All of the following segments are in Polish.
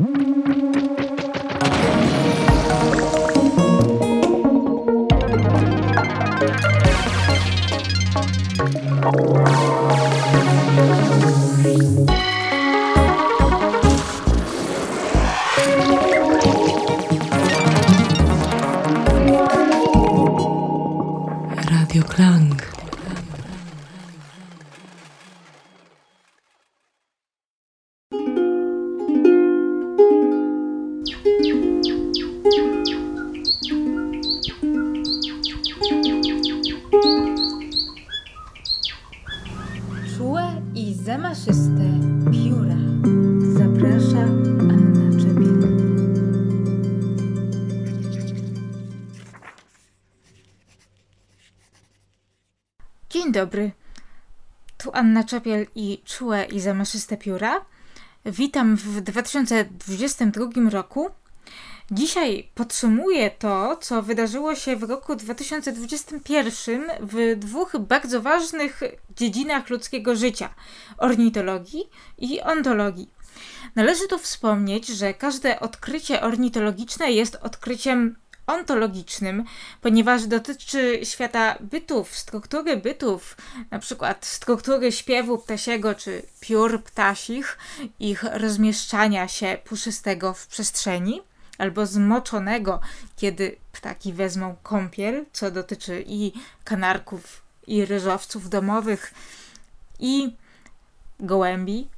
Mm-hmm. Tu Anna Czepiel i Czułe i zamaszyste pióra. Witam w 2022 roku. Dzisiaj podsumuję to, co wydarzyło się w roku 2021 w dwóch bardzo ważnych dziedzinach ludzkiego życia ornitologii i ontologii. Należy tu wspomnieć, że każde odkrycie ornitologiczne jest odkryciem ontologicznym, ponieważ dotyczy świata bytów, struktury bytów, na przykład struktury śpiewu ptasiego czy piór ptasich, ich rozmieszczania się puszystego w przestrzeni albo zmoczonego, kiedy ptaki wezmą kąpiel, co dotyczy i kanarków, i ryżowców domowych, i gołębi,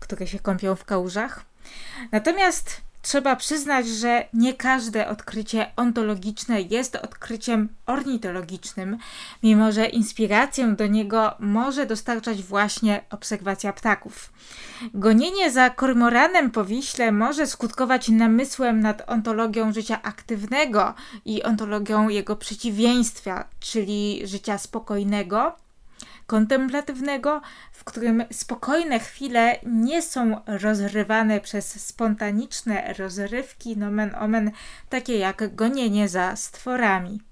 które się kąpią w kałużach. Natomiast trzeba przyznać, że nie każde odkrycie ontologiczne jest odkryciem ornitologicznym, mimo że inspirację do niego może dostarczać właśnie obserwacja ptaków. Gonienie za kormoranem po Wiśle może skutkować namysłem nad ontologią życia aktywnego i ontologią jego przeciwieństwa, czyli życia spokojnego, kontemplatywnego, w którym spokojne chwile nie są rozrywane przez spontaniczne rozrywki, nomen omen, takie jak gonienie za stworami.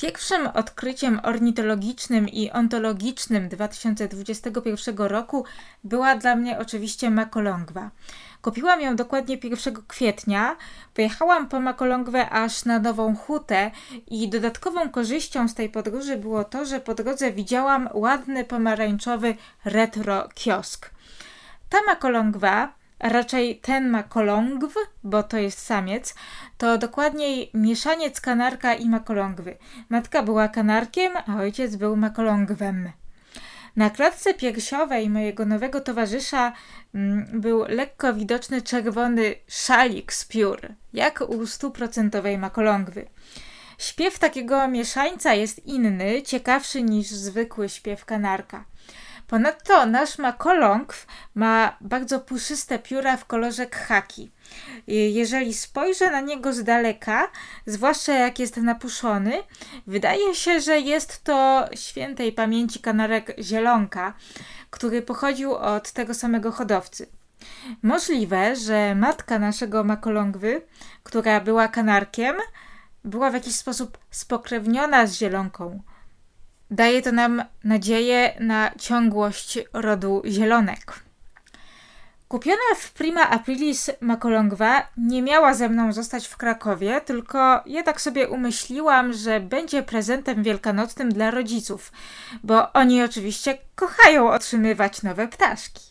Pierwszym odkryciem ornitologicznym i ontologicznym 2021 roku była dla mnie oczywiście makolągwa. Kupiłam ją dokładnie 1 kwietnia. Pojechałam po makolągwę aż na Nową Hutę i dodatkową korzyścią z tej podróży było to, że po drodze widziałam ładny pomarańczowy retro kiosk. Ta makolągwa a raczej ten makolągw, bo to jest samiec, to dokładniej mieszaniec kanarka i makolągwy. Matka była kanarkiem, a ojciec był makolągwem. Na klatce piersiowej mojego nowego towarzysza mm, był lekko widoczny czerwony szalik z piór, jak u stuprocentowej makolągwy. Śpiew takiego mieszańca jest inny, ciekawszy niż zwykły śpiew kanarka. Ponadto nasz makolągw ma bardzo puszyste pióra w kolorze khaki. Jeżeli spojrzę na niego z daleka, zwłaszcza jak jest napuszony, wydaje się, że jest to świętej pamięci kanarek zielonka, który pochodził od tego samego hodowcy. Możliwe, że matka naszego makolągwy, która była kanarkiem, była w jakiś sposób spokrewniona z zielonką. Daje to nam nadzieję na ciągłość rodu zielonek. Kupiona w prima aprilis makolągwa nie miała ze mną zostać w Krakowie, tylko ja tak sobie umyśliłam, że będzie prezentem wielkanocnym dla rodziców, bo oni oczywiście kochają otrzymywać nowe ptaszki.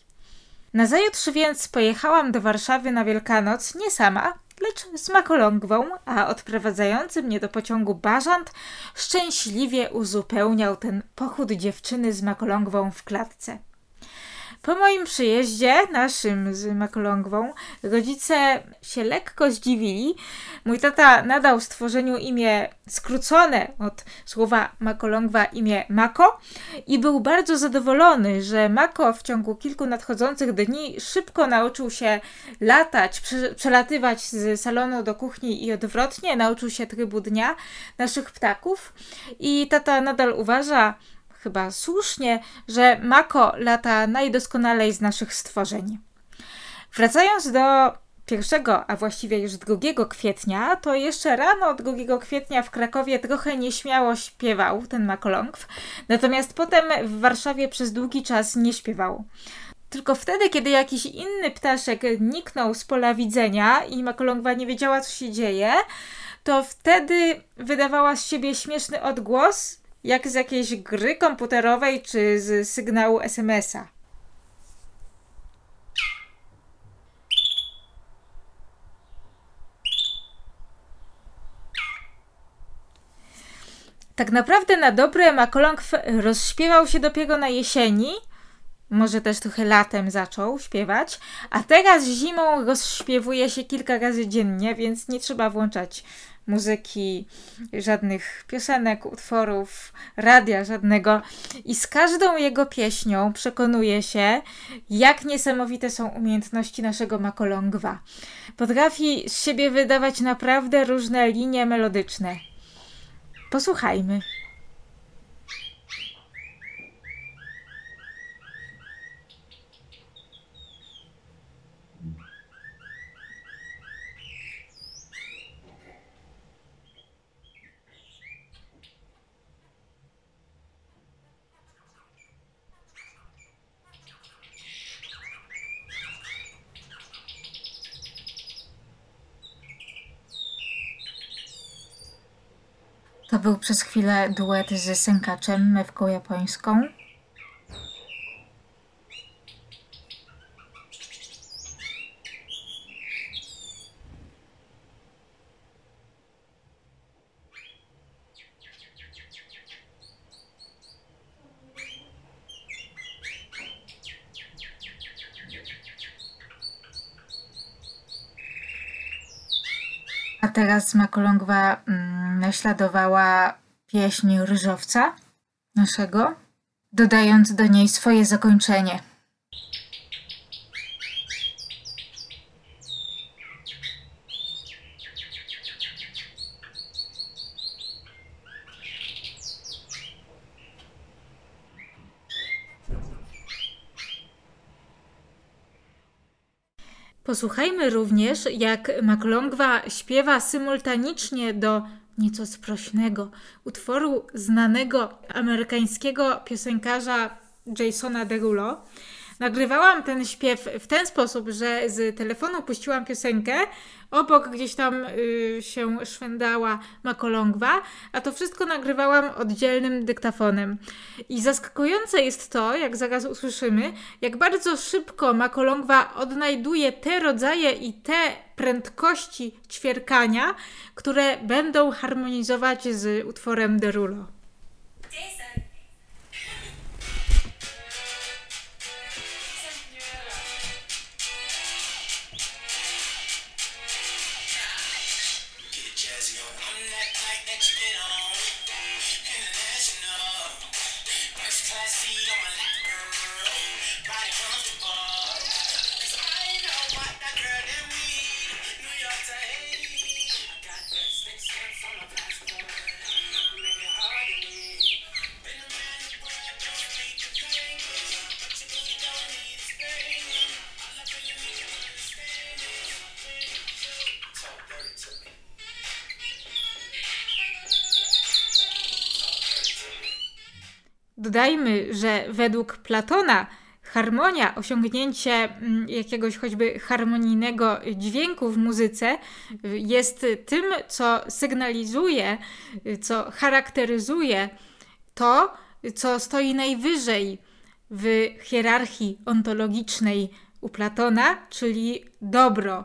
Nazajutrz więc pojechałam do Warszawy na Wielkanoc nie sama, lecz z makolągwą, a odprowadzający mnie do pociągu bażant szczęśliwie uzupełniał ten pochód dziewczyny z makolągwą w klatce. Po moim przyjeździe, naszym z makolągwą, rodzice się lekko zdziwili. Mój tata nadał stworzeniu imię skrócone od słowa makolągwa imię Mako i był bardzo zadowolony, że Mako w ciągu kilku nadchodzących dni szybko nauczył się latać, prze przelatywać z salonu do kuchni i odwrotnie, nauczył się trybu dnia naszych ptaków i tata nadal uważa, chyba słusznie, że Mako lata najdoskonalej z naszych stworzeń. Wracając do pierwszego, a właściwie już 2 kwietnia, to jeszcze rano 2 kwietnia w Krakowie trochę nieśmiało śpiewał ten makolągw, natomiast potem w Warszawie przez długi czas nie śpiewał. Tylko wtedy, kiedy jakiś inny ptaszek niknął z pola widzenia i Makolongwa nie wiedziała, co się dzieje, to wtedy wydawała z siebie śmieszny odgłos, jak z jakiejś gry komputerowej czy z sygnału SMS-a. Tak naprawdę na dobre Makolong rozśpiewał się dopiero na jesieni, może też trochę latem zaczął śpiewać, a teraz zimą rozśpiewuje się kilka razy dziennie, więc nie trzeba włączać muzyki, żadnych piosenek, utworów, radia żadnego. I z każdą jego pieśnią przekonuje się, jak niesamowite są umiejętności naszego Makolongwa. Potrafi z siebie wydawać naprawdę różne linie melodyczne. Posłuchajmy. To był przez chwilę duet z sękaczem, mewką japońską. A teraz Makolongwa mm, naśladowała pieśń ryżowca naszego, dodając do niej swoje zakończenie. Posłuchajmy również, jak Maklongwa śpiewa symultanicznie do nieco sprośnego utworu znanego amerykańskiego piosenkarza Jasona Derulo. Nagrywałam ten śpiew w ten sposób, że z telefonu puściłam piosenkę, obok gdzieś tam y, się szwendała makolongwa, a to wszystko nagrywałam oddzielnym dyktafonem. I zaskakujące jest to, jak zaraz usłyszymy, jak bardzo szybko makolongwa odnajduje te rodzaje i te prędkości ćwierkania, które będą harmonizować z utworem Derulo. Dodajmy, że według Platona harmonia, osiągnięcie mm, jakiegoś choćby harmonijnego dźwięku w muzyce jest tym, co sygnalizuje, co charakteryzuje to, co stoi najwyżej w hierarchii ontologicznej u Platona, czyli dobro.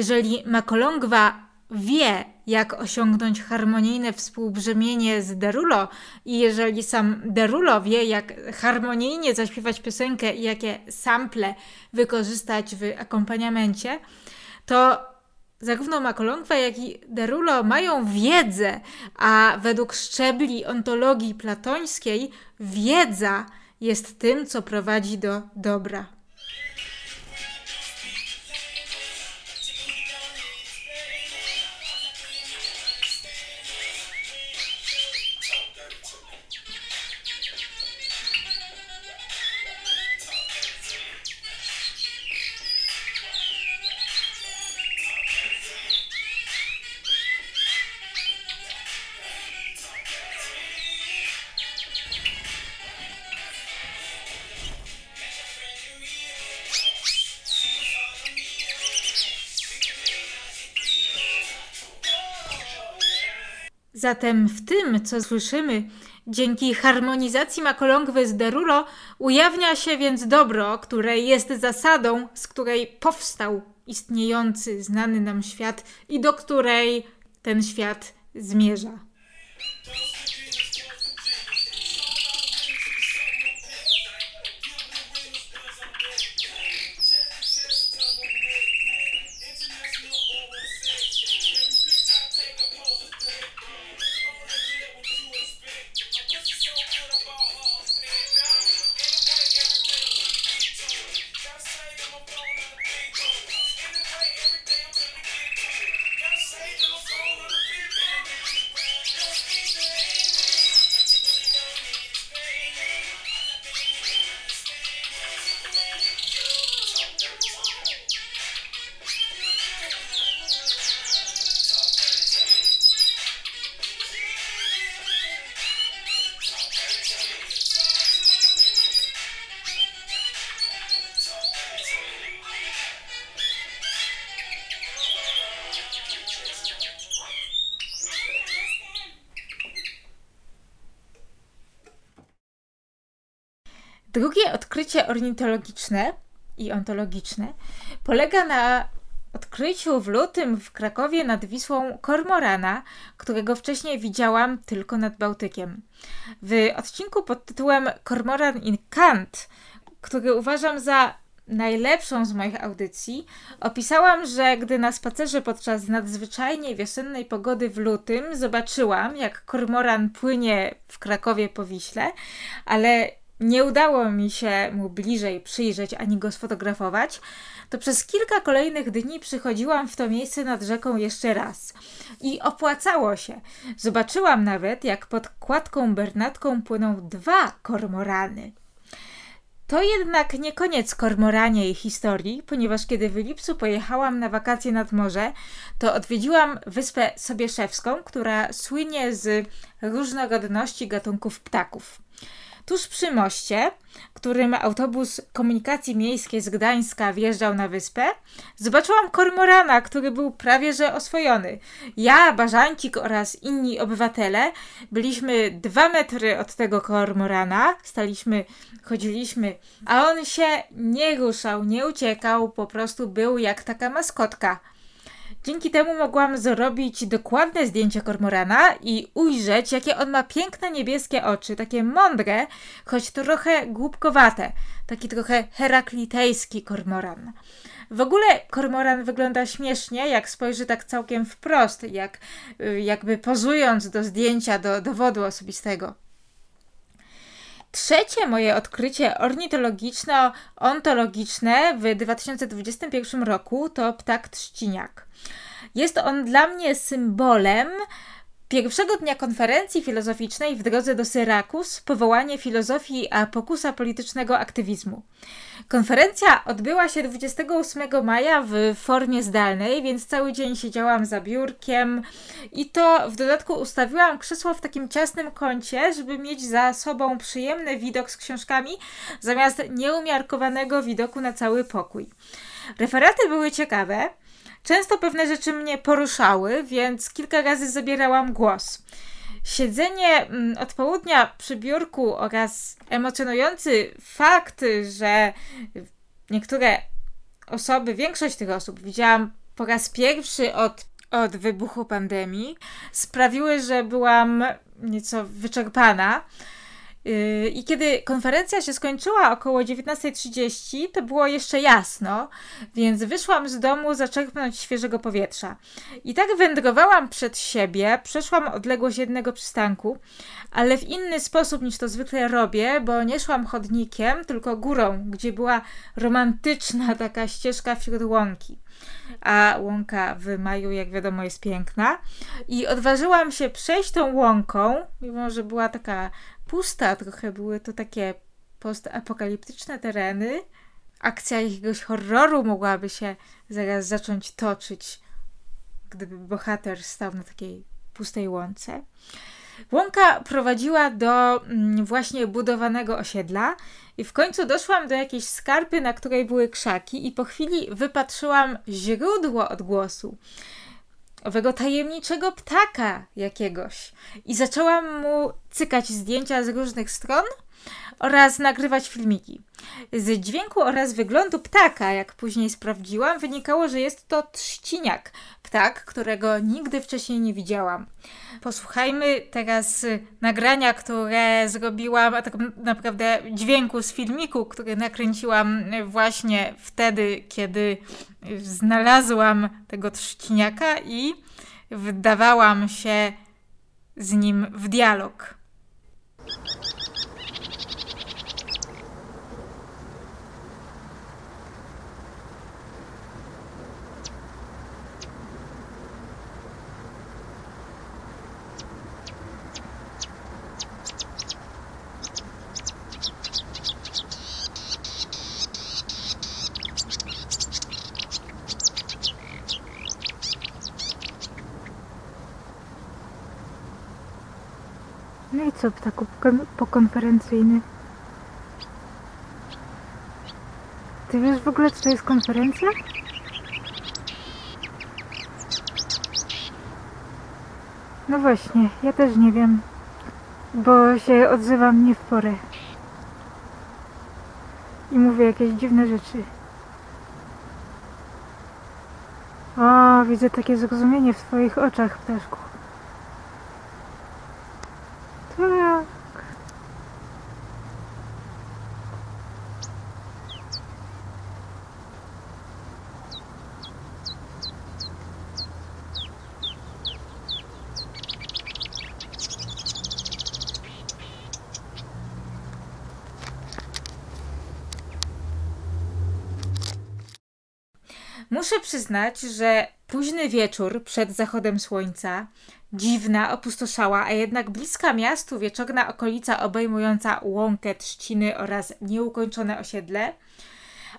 Jeżeli Makolongwa wie, jak osiągnąć harmonijne współbrzemienie z Derulo i jeżeli sam Derulo wie, jak harmonijnie zaśpiewać piosenkę i jakie sample wykorzystać w akompaniamencie, to zarówno Makolongwa, jak i Derulo mają wiedzę, a według szczebli ontologii platońskiej wiedza jest tym, co prowadzi do dobra. Zatem w tym, co słyszymy, dzięki harmonizacji makolongwy z Derulo, ujawnia się więc dobro, które jest zasadą, z której powstał istniejący, znany nam świat i do której ten świat zmierza. Odkrycie ornitologiczne i ontologiczne polega na odkryciu w lutym w Krakowie nad Wisłą kormorana, którego wcześniej widziałam tylko nad Bałtykiem. W odcinku pod tytułem Kormoran in Kant, który uważam za najlepszą z moich audycji, opisałam, że gdy na spacerze podczas nadzwyczajnie wiosennej pogody w lutym zobaczyłam, jak kormoran płynie w Krakowie po Wiśle, ale nie udało mi się mu bliżej przyjrzeć ani go sfotografować, to przez kilka kolejnych dni przychodziłam w to miejsce nad rzeką jeszcze raz. I opłacało się. Zobaczyłam nawet, jak pod kładką Bernatką płyną dwa kormorany. To jednak nie koniec kormoranie i historii, ponieważ kiedy w lipcu pojechałam na wakacje nad morze, to odwiedziłam wyspę Sobieszewską, która słynie z różnorodności gatunków ptaków. Tuż przy moście, którym autobus komunikacji miejskiej z Gdańska wjeżdżał na wyspę, zobaczyłam kormorana, który był prawie że oswojony. Ja, Bażańcik oraz inni obywatele byliśmy dwa metry od tego kormorana, staliśmy, chodziliśmy, a on się nie ruszał, nie uciekał, po prostu był jak taka maskotka. Dzięki temu mogłam zrobić dokładne zdjęcie kormorana i ujrzeć, jakie on ma piękne niebieskie oczy, takie mądre, choć trochę głupkowate, taki trochę heraklitejski kormoran. W ogóle kormoran wygląda śmiesznie, jak spojrzy tak całkiem wprost, jak y, jakby pozując do zdjęcia, do dowodu osobistego. Trzecie moje odkrycie ornitologiczno-ontologiczne w 2021 roku to ptak trzciniak. Jest on dla mnie symbolem pierwszego dnia konferencji filozoficznej w drodze do Syrakus powołanie filozofii a pokusa politycznego aktywizmu. Konferencja odbyła się 28 maja w formie zdalnej, więc cały dzień siedziałam za biurkiem i to w dodatku ustawiłam krzesło w takim ciasnym kącie, żeby mieć za sobą przyjemny widok z książkami zamiast nieumiarkowanego widoku na cały pokój. Referaty były ciekawe. Często pewne rzeczy mnie poruszały, więc kilka razy zabierałam głos. Siedzenie mm, od południa przy biurku oraz emocjonujący fakt, że niektóre osoby, większość tych osób widziałam po raz pierwszy od, od wybuchu pandemii, sprawiły, że byłam nieco wyczerpana. Yy, I kiedy konferencja się skończyła około 19.30, to było jeszcze jasno, więc wyszłam z domu zaczerpnąć świeżego powietrza. I tak wędrowałam przed siebie, przeszłam odległość jednego przystanku, ale w inny sposób niż to zwykle robię, bo nie szłam chodnikiem, tylko górą, gdzie była romantyczna taka ścieżka wśród łąki a łąka w maju, jak wiadomo, jest piękna. I odważyłam się przejść tą łąką, mimo że była taka pusta, trochę były to takie postapokaliptyczne tereny. Akcja jakiegoś horroru mogłaby się zaraz zacząć toczyć, gdyby bohater stał na takiej pustej łące. Łąka prowadziła do mm, właśnie budowanego osiedla i w końcu doszłam do jakiejś skarpy, na której były krzaki i po chwili wypatrzyłam źródło odgłosu owego tajemniczego ptaka jakiegoś. I zaczęłam mu cykać zdjęcia z różnych stron oraz nagrywać filmiki. Z dźwięku oraz wyglądu ptaka, jak później sprawdziłam, wynikało, że jest to trzciniak, ptak, którego nigdy wcześniej nie widziałam. Posłuchajmy teraz nagrania, które zrobiłam, a tak naprawdę dźwięku z filmiku, który nakręciłam właśnie wtedy, kiedy znalazłam tego trzciniaka i wdawałam się z nim w dialog. Co ptaku pokonferencyjny? Ty wiesz w ogóle co to jest konferencja? No właśnie, ja też nie wiem, bo się odzywam nie w porę. I mówię jakieś dziwne rzeczy. O, widzę takie zrozumienie w twoich oczach, ptaszku. Muszę przyznać, że późny wieczór przed zachodem słońca, dziwna, opustoszała, a jednak bliska miastu wieczorna okolica obejmująca łąkę, trzciny oraz nieukończone osiedle,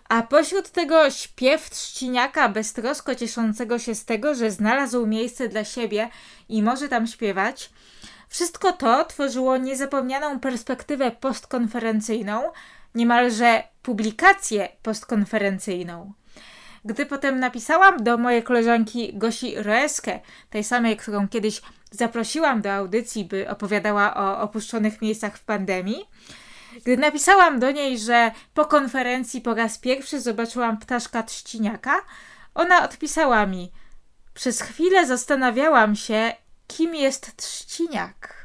a pośród tego śpiew trzciniaka beztrosko cieszącego się z tego, że znalazł miejsce dla siebie i może tam śpiewać, wszystko to tworzyło niezapomnianą perspektywę postkonferencyjną, niemalże publikację postkonferencyjną. Gdy potem napisałam do mojej koleżanki Gosi Roeskę, tej samej, którą kiedyś zaprosiłam do audycji, by opowiadała o opuszczonych miejscach w pandemii, gdy napisałam do niej, że po konferencji po raz pierwszy zobaczyłam ptaszka trzciniaka, ona odpisała mi: Przez chwilę zastanawiałam się, kim jest trzciniak.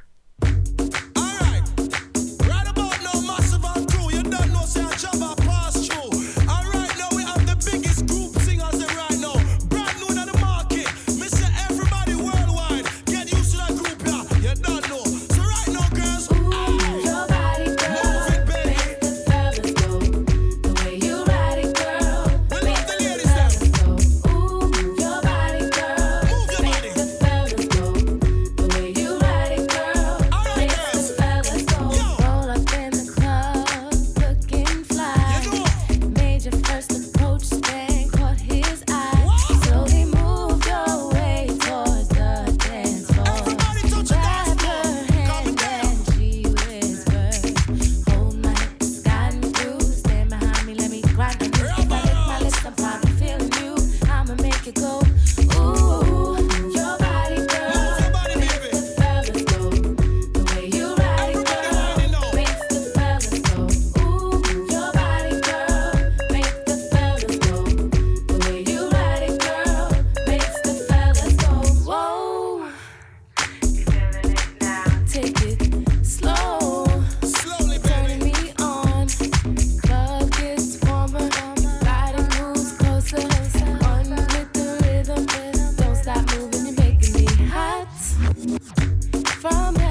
from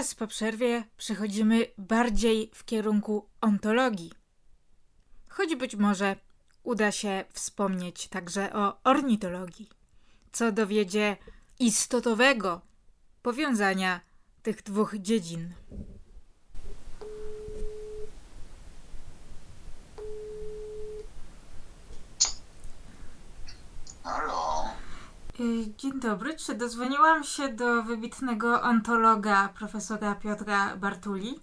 teraz po przerwie przechodzimy bardziej w kierunku ontologii. Choć być może uda się wspomnieć także o ornitologii, co dowiedzie istotowego powiązania tych dwóch dziedzin. Halo? Y, Dzień dobry, czy dozwoniłam się do wybitnego ontologa profesora Piotra Bartuli?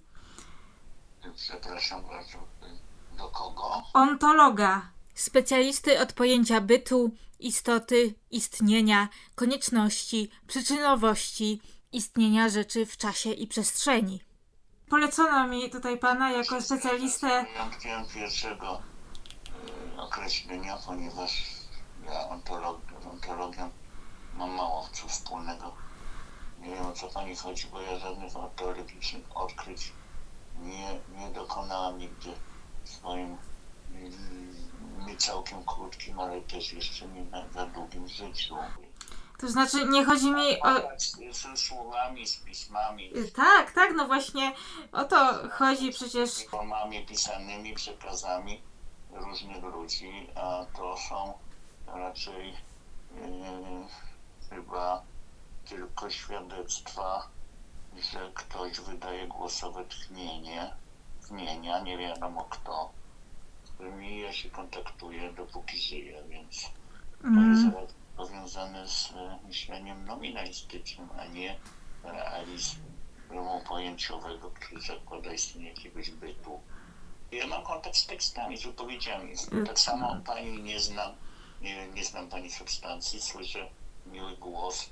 Przepraszam bardzo. Do kogo? Ontologa, specjalisty od pojęcia bytu, istoty, istnienia, konieczności, przyczynowości, istnienia rzeczy w czasie i przestrzeni. Polecono mi tutaj pana jako specjalistę. Ja chciałem pierwszego y, określenia, ponieważ ja ontolog, ontologią mam mało co wspólnego. Nie wiem o co pani chodzi, bo ja żadnych ontologicznych odkryć nie, nie dokonałam nigdy w swoim mm, nie całkiem krótkim, ale też jeszcze nie za długim życiu. To znaczy, nie chodzi mi o. Z, słowami, z pismami, Tak, tak, no właśnie o to chodzi przecież. z formami pisanymi, przekazami różnych ludzi, a to są raczej yy, chyba tylko świadectwa, że ktoś wydaje głosowe tchnienie, tchnienia, nie wiadomo kto, z którymi ja się kontaktuję dopóki żyję, więc to jest Mm, raczej powiązane z e, myśleniem nominalistycznym, a nie realizmu pojęciowego, który zakłada istnienie jakiegoś bytu. Ja mam kontakt z tekstami, z wypowiedziami. Tak samo pani nie znam, nie, nie znam pani substancji, słyszę miły głos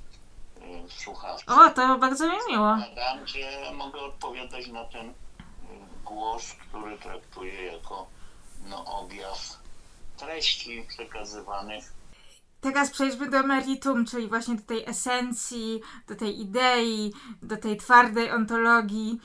w słuchawce. O, to bardzo mi miło. Tam, gdzie mogę odpowiadać na ten y, głos, który traktuję jako no, objaw treści przekazywanych. Teraz przejdźmy do meritum, czyli właśnie do tej esencji, do tej idei, do tej twardej ontologii,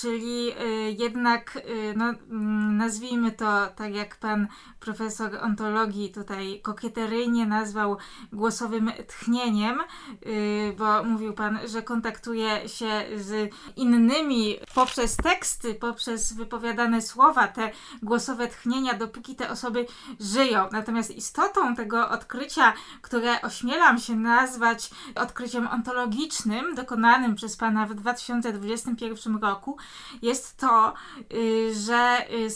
czyli y, jednak, y, no, mm, nazwijmy to tak jak pan profesor ontologii tutaj kokieteryjnie nazwał głosowym tchnieniem, y, bo mówił pan, że kontaktuje się z innymi poprzez teksty, poprzez wypowiadane słowa, te głosowe tchnienia, dopóki te osoby żyją. Natomiast istotą tego odkrycia, które ośmielam się nazwać odkryciem ontologicznym, dokonanym przez Pana w 2021 roku, jest to, y, że y,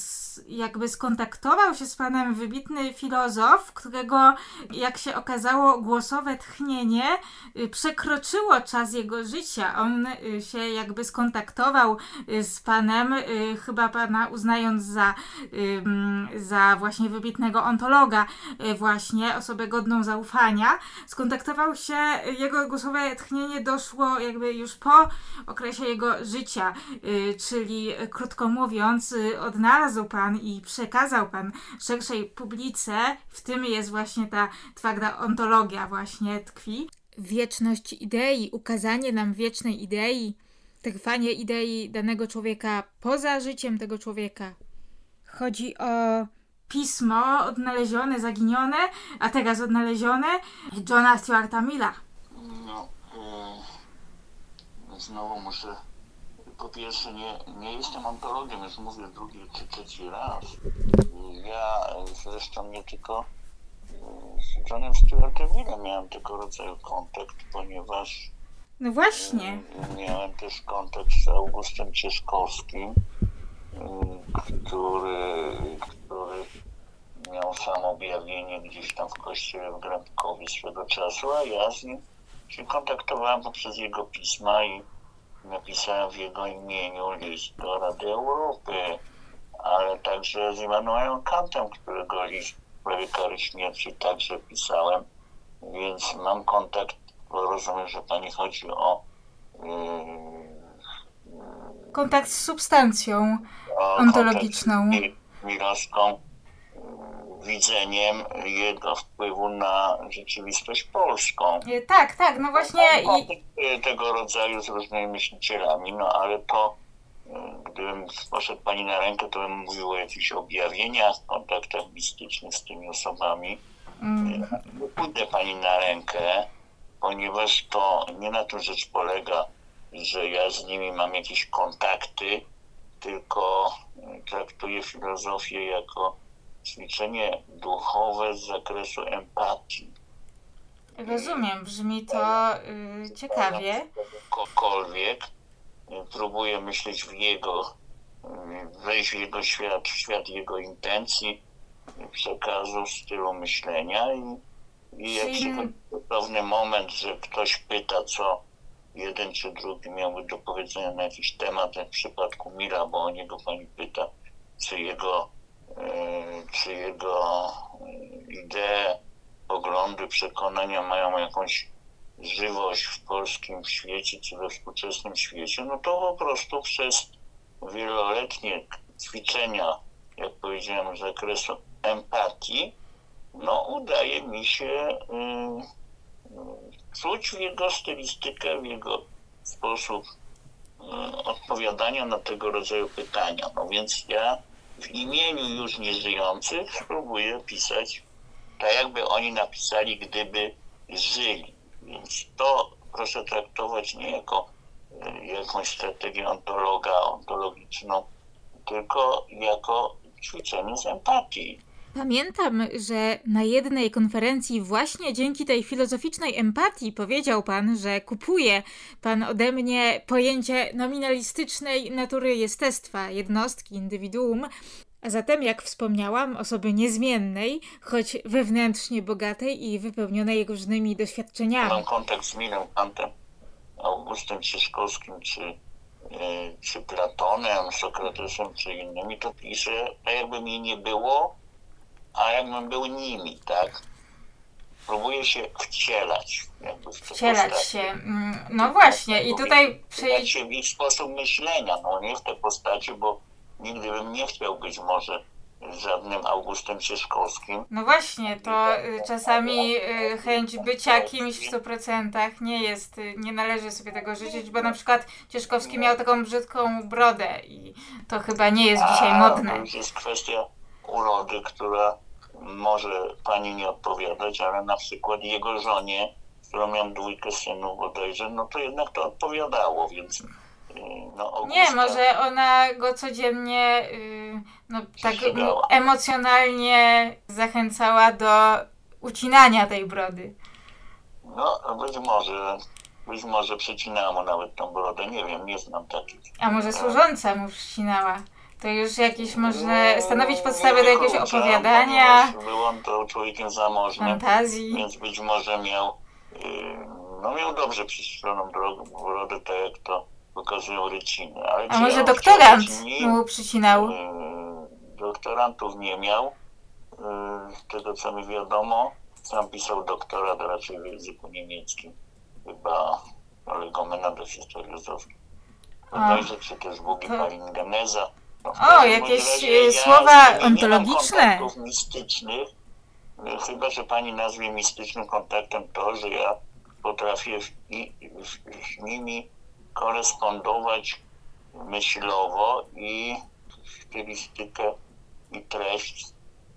jakby skontaktował się z Panem wybitny filozof, którego, jak się okazało, głosowe tchnienie y, przekroczyło czas jego życia. On się jakby skontaktował z Panem, chyba Pana uznając za, za właśnie wybitnego ontologa, właśnie osobę godną zaufania. Skontaktował się, jego głosowe tchnienie doszło jakby już po okresie jego życia, y, czyli y, krótko mówiąc, y, odnalazł Pan i przekazał Pan szerszej publice, w tym jest właśnie ta twarda ontologia właśnie tkwi. Wieczność idei, ukazanie nam wiecznej idei, trwanie idei danego człowieka poza życiem tego człowieka. Chodzi o pismo odnalezione, zaginione, a teraz odnalezione Johna Stuarta Milla. No, y, znowu muszę. Po pierwsze, nie, nie jestem ontologiem, już mówię drugi czy trzeci raz. Ja zresztą nie tylko y, z Johnem Stuartem Millem miałem tego rodzaju kontakt, ponieważ No właśnie. y, miałem też kontakt z Augustem Cieszkowskim, który, który miał samo objawienie gdzieś tam w kościele w Grabkowie swego czasu, a ja z nim się kontaktowałem poprzez jego pisma i napisałem w jego imieniu list do Rady Europy, ale także z Immanuelem Kantem, którego list w sprawie kary śmierci także pisałem, więc mam kontakt, bo rozumiem, że pani chodzi o, yy, Kontakt z substancją. Ontologiczną. Miroską, widzeniem jego wpływu na rzeczywistość polską. E, Tak, tak, no właśnie. I, tego rodzaju z różnymi myślicielami, no ale to y, gdybym poszedł pani na rękę, to bym mówił o jakichś objawieniach, kontaktach mistycznych z tymi osobami. mm, Nie pójdę pani na rękę, ponieważ to nie na tym rzecz polega, że ja z nimi mam jakieś kontakty, tylko traktuję filozofię jako ćwiczenie duchowe z zakresu empatii. Rozumiem, brzmi to y, ciekawie. Kogokolwiek próbuję myśleć w jego, wejść w jego świat, w świat jego intencji, przekazu, stylu myślenia i, i jak przychodzi pewny moment, że ktoś pyta, co jeden czy drugi miałby do powiedzenia na jakiś temat, jak w przypadku Mira, bo o niego pani pyta, czy jego, e, czy jego e, idee, poglądy, przekonania mają jakąś żywość w polskim świecie, czy we współczesnym świecie, no to po prostu przez wieloletnie ćwiczenia, jak powiedziałem, z zakresu empatii, no udaje mi się y, czuć w jego stylistykę, w jego sposób y, odpowiadania na tego rodzaju pytania. No więc ja w imieniu już nieżyjących spróbuję pisać tak, jakby oni napisali, gdyby żyli. Więc to proszę traktować nie jako y, jakąś strategię ontologa, ontologiczną, tylko jako ćwiczenie z empatii. Pamiętam, że na jednej konferencji właśnie dzięki tej filozoficznej empatii powiedział pan, że kupuje pan ode mnie pojęcie nominalistycznej natury jestestwa, jednostki, indywiduum, a zatem, jak wspomniałam, osoby niezmiennej, choć wewnętrznie bogatej i wypełnionej różnymi doświadczeniami. Mam kontakt z Milem Kantem, Augustem Cieszkowskim, czy, yy, czy Platonem, Sokratesem, czy innymi, to piszę, tak jakby mi nie było, a jakbym był nimi, tak? Próbuję się wcielać. Jakby w wcielać postaci. się. Mm, no właśnie, i tutaj... Wcielać się w ich sposób myślenia, no nie w te postaci, bo nigdy bym nie chciał być może żadnym Augustem Cieszkowskim. No właśnie, to y, czasami y, chęć bycia kimś w 100% nie jest, y, nie należy sobie tego życzyć, bo na przykład Cieszkowski miał taką brzydką brodę i to chyba nie jest dzisiaj modne. To już jest kwestia urody, która może pani nie odpowiadać, ale na przykład jego żonie, którą miał dwójkę synów bodajże, no to jednak to odpowiadało, więc no, Nie, może ona go codziennie yy, no, tak emocjonalnie zachęcała do ucinania tej brody. No, być może, być może przecinała mu nawet tą brodę, nie wiem, nie znam takich. A może służąca mu przycinała? To już jakieś można stanowić podstawę do jakiegoś opowiadania. Był on to człowiekiem zamożnym. Fantazji. Więc być może miał, yy, no miał dobrze przystrzoną brodę, tak jak to pokazują ryciny. Ale A może doktorant mu przycinał? Yy, doktorantów nie miał. Z tego co mi wiadomo, sam pisał doktorat raczej w języku niemieckim. Chyba Legomena do historiozowskiej. Bodajże, czy też Bugi. Palingeneza. O, jakieś razie, słowa ja ontologiczne. Nie mistycznych, chyba, że pani nazwie mistycznym kontaktem to, że ja potrafię z, nimi korespondować myślowo i stylistykę i treść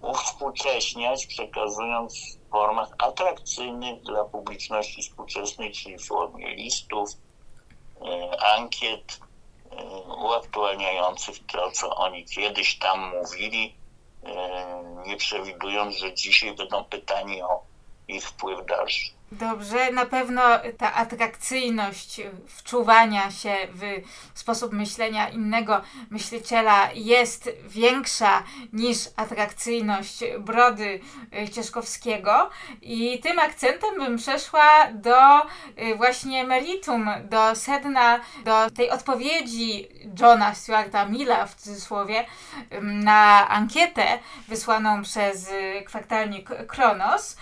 uwspółcześniać, przekazując w formach atrakcyjnych dla publiczności współczesnej, czyli w formie listów, e, ankiet, e, uaktualniających to, co oni kiedyś tam mówili, e, nie przewidując, że dzisiaj będą pytani o ich wpływ dalszy. Dobrze, na pewno ta atrakcyjność wczuwania się w sposób myślenia innego myśliciela jest większa niż atrakcyjność brody y, Cieszkowskiego i tym akcentem bym przeszła do y, właśnie meritum, do sedna, do tej odpowiedzi Johna Stuarta Milla w cudzysłowie na ankietę wysłaną przez y, kwartalnik Kronos.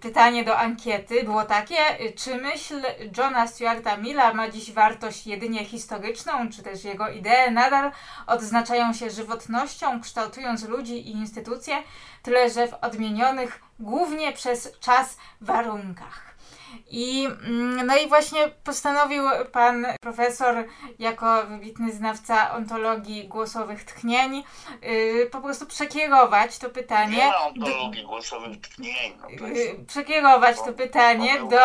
Pytanie do ankiety było takie, czy myśl Johna Stuarta Milla ma dziś wartość jedynie historyczną, czy też jego idee nadal odznaczają się żywotnością, kształtując ludzi i instytucje, tyle że w odmienionych głównie przez czas warunkach. I, mm, no i właśnie postanowił pan profesor, jako wybitny znawca ontologii głosowych tchnień, yy, po prostu przekierować to pytanie. Nie ma ontologii do, głosowych tchnień. No yy, przekierować to pytanie do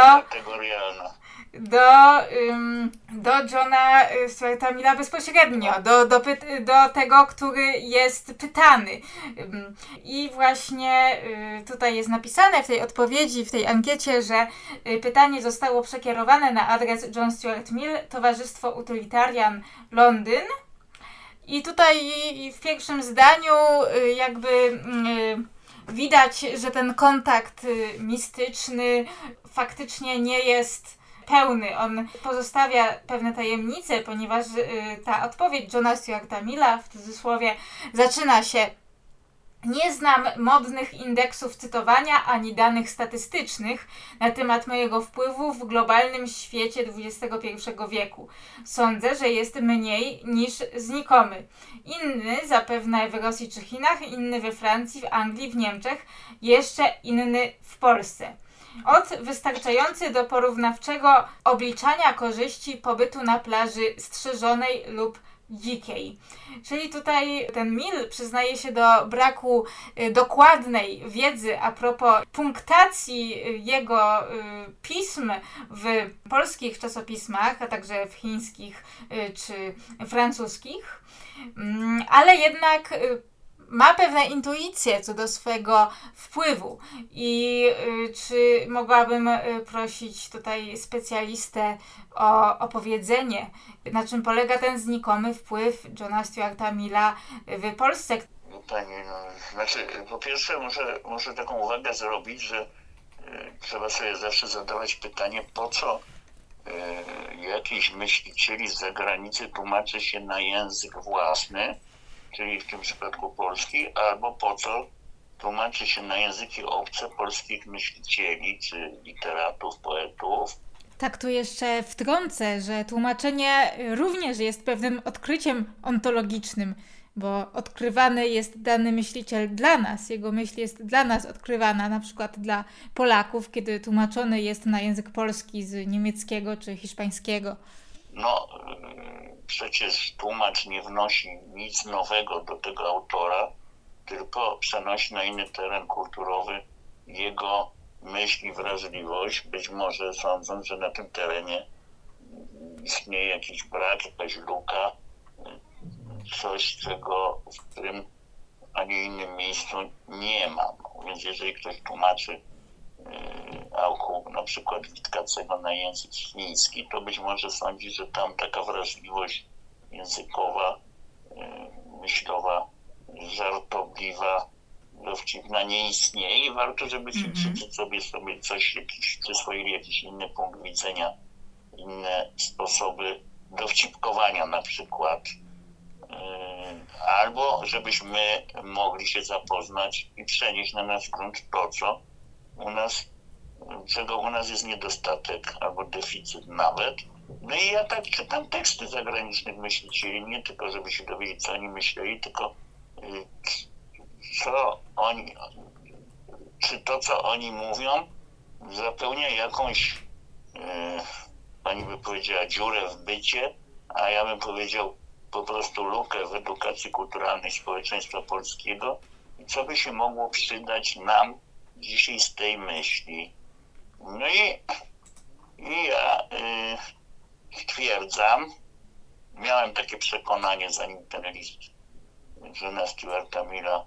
do, ym, do Johna Stuarta Milla bezpośrednio, do, do, do tego, który jest pytany. Ym, I właśnie y, tutaj jest napisane w tej odpowiedzi, w tej ankiecie, że y, pytanie zostało przekierowane na adres John Stuart Mill, Towarzystwo Utilitarian Londyn. I tutaj w pierwszym zdaniu y, jakby y, widać, że ten kontakt y, mistyczny faktycznie nie jest pełny. On pozostawia pewne tajemnice, ponieważ y, ta odpowiedź Johna Stuarta Milla w cudzysłowie zaczyna się nie znam modnych indeksów cytowania ani danych statystycznych na temat mojego wpływu w globalnym świecie XXI wieku. Sądzę, że jest mniej niż znikomy. Inny zapewne w Rosji czy Chinach, inny we Francji, w Anglii, w Niemczech, jeszcze inny w Polsce od wystarczający do porównawczego obliczania korzyści pobytu na plaży strzeżonej lub dzikiej. Czyli tutaj ten Mill przyznaje się do braku y, dokładnej wiedzy a propos punktacji y, jego y, pism w polskich czasopismach, a także w chińskich czy francuskich, mm, ale jednak ma pewne intuicje co do swojego wpływu. I y, czy mogłabym y, prosić tutaj specjalistę o opowiedzenie, na czym polega ten znikomy wpływ Johna Stuarta Milla w Polsce? No Pani, no, znaczy, po pierwsze muszę, muszę taką uwagę zrobić, że y, trzeba sobie zawsze zadawać pytanie, po co jakiś myślicieli z zagranicy tłumaczy się na język własny, czyli w tym przypadku polski, albo po co tłumaczy się na języki obce polskich myślicieli, czy literatów, poetów. Tak, tu jeszcze wtrącę, że tłumaczenie również jest pewnym odkryciem ontologicznym, bo odkrywany jest dany myśliciel dla nas, jego myśl jest dla nas odkrywana, na przykład dla Polaków, kiedy tłumaczony jest na język polski z niemieckiego czy hiszpańskiego. No, przecież tłumacz nie wnosi nic nowego do tego autora, tylko przenosi na inny teren kulturowy jego myśli, wrażliwość, być może sądząc, że na tym terenie istnieje jakiś brak, jakaś luka, coś, czego w tym ani innym miejscu nie ma. Więc jeżeli ktoś tłumaczy Auchu na przykład Witkacego na język chiński, to być może sądzi, że tam taka wrażliwość językowa, y, myślowa, żartobliwa, dowcipna nie istnieje i warto, żeby mm -hmm. sobie sobie coś, jakiś, przyswoili jakiś inny punkt widzenia, inne sposoby dowcipkowania na przykład. Y, albo żebyśmy mogli się zapoznać i przenieść na nasz grunt to, co u nas, czego u nas jest niedostatek albo deficyt nawet. No i ja tak czytam teksty zagranicznych myślicieli, nie tylko żeby się dowiedzieć, co oni myśleli, tylko y, co oni, czy to, co oni mówią, zapełnia jakąś, yy, pani by powiedziała, dziurę w bycie, a ja bym powiedział po prostu lukę w edukacji kulturalnej społeczeństwa polskiego, co by się mogło przydać nam dzisiaj z tej myśli. No i, i ja y, stwierdzam, miałem takie przekonanie, zanim ten list Johna Stuarta Milla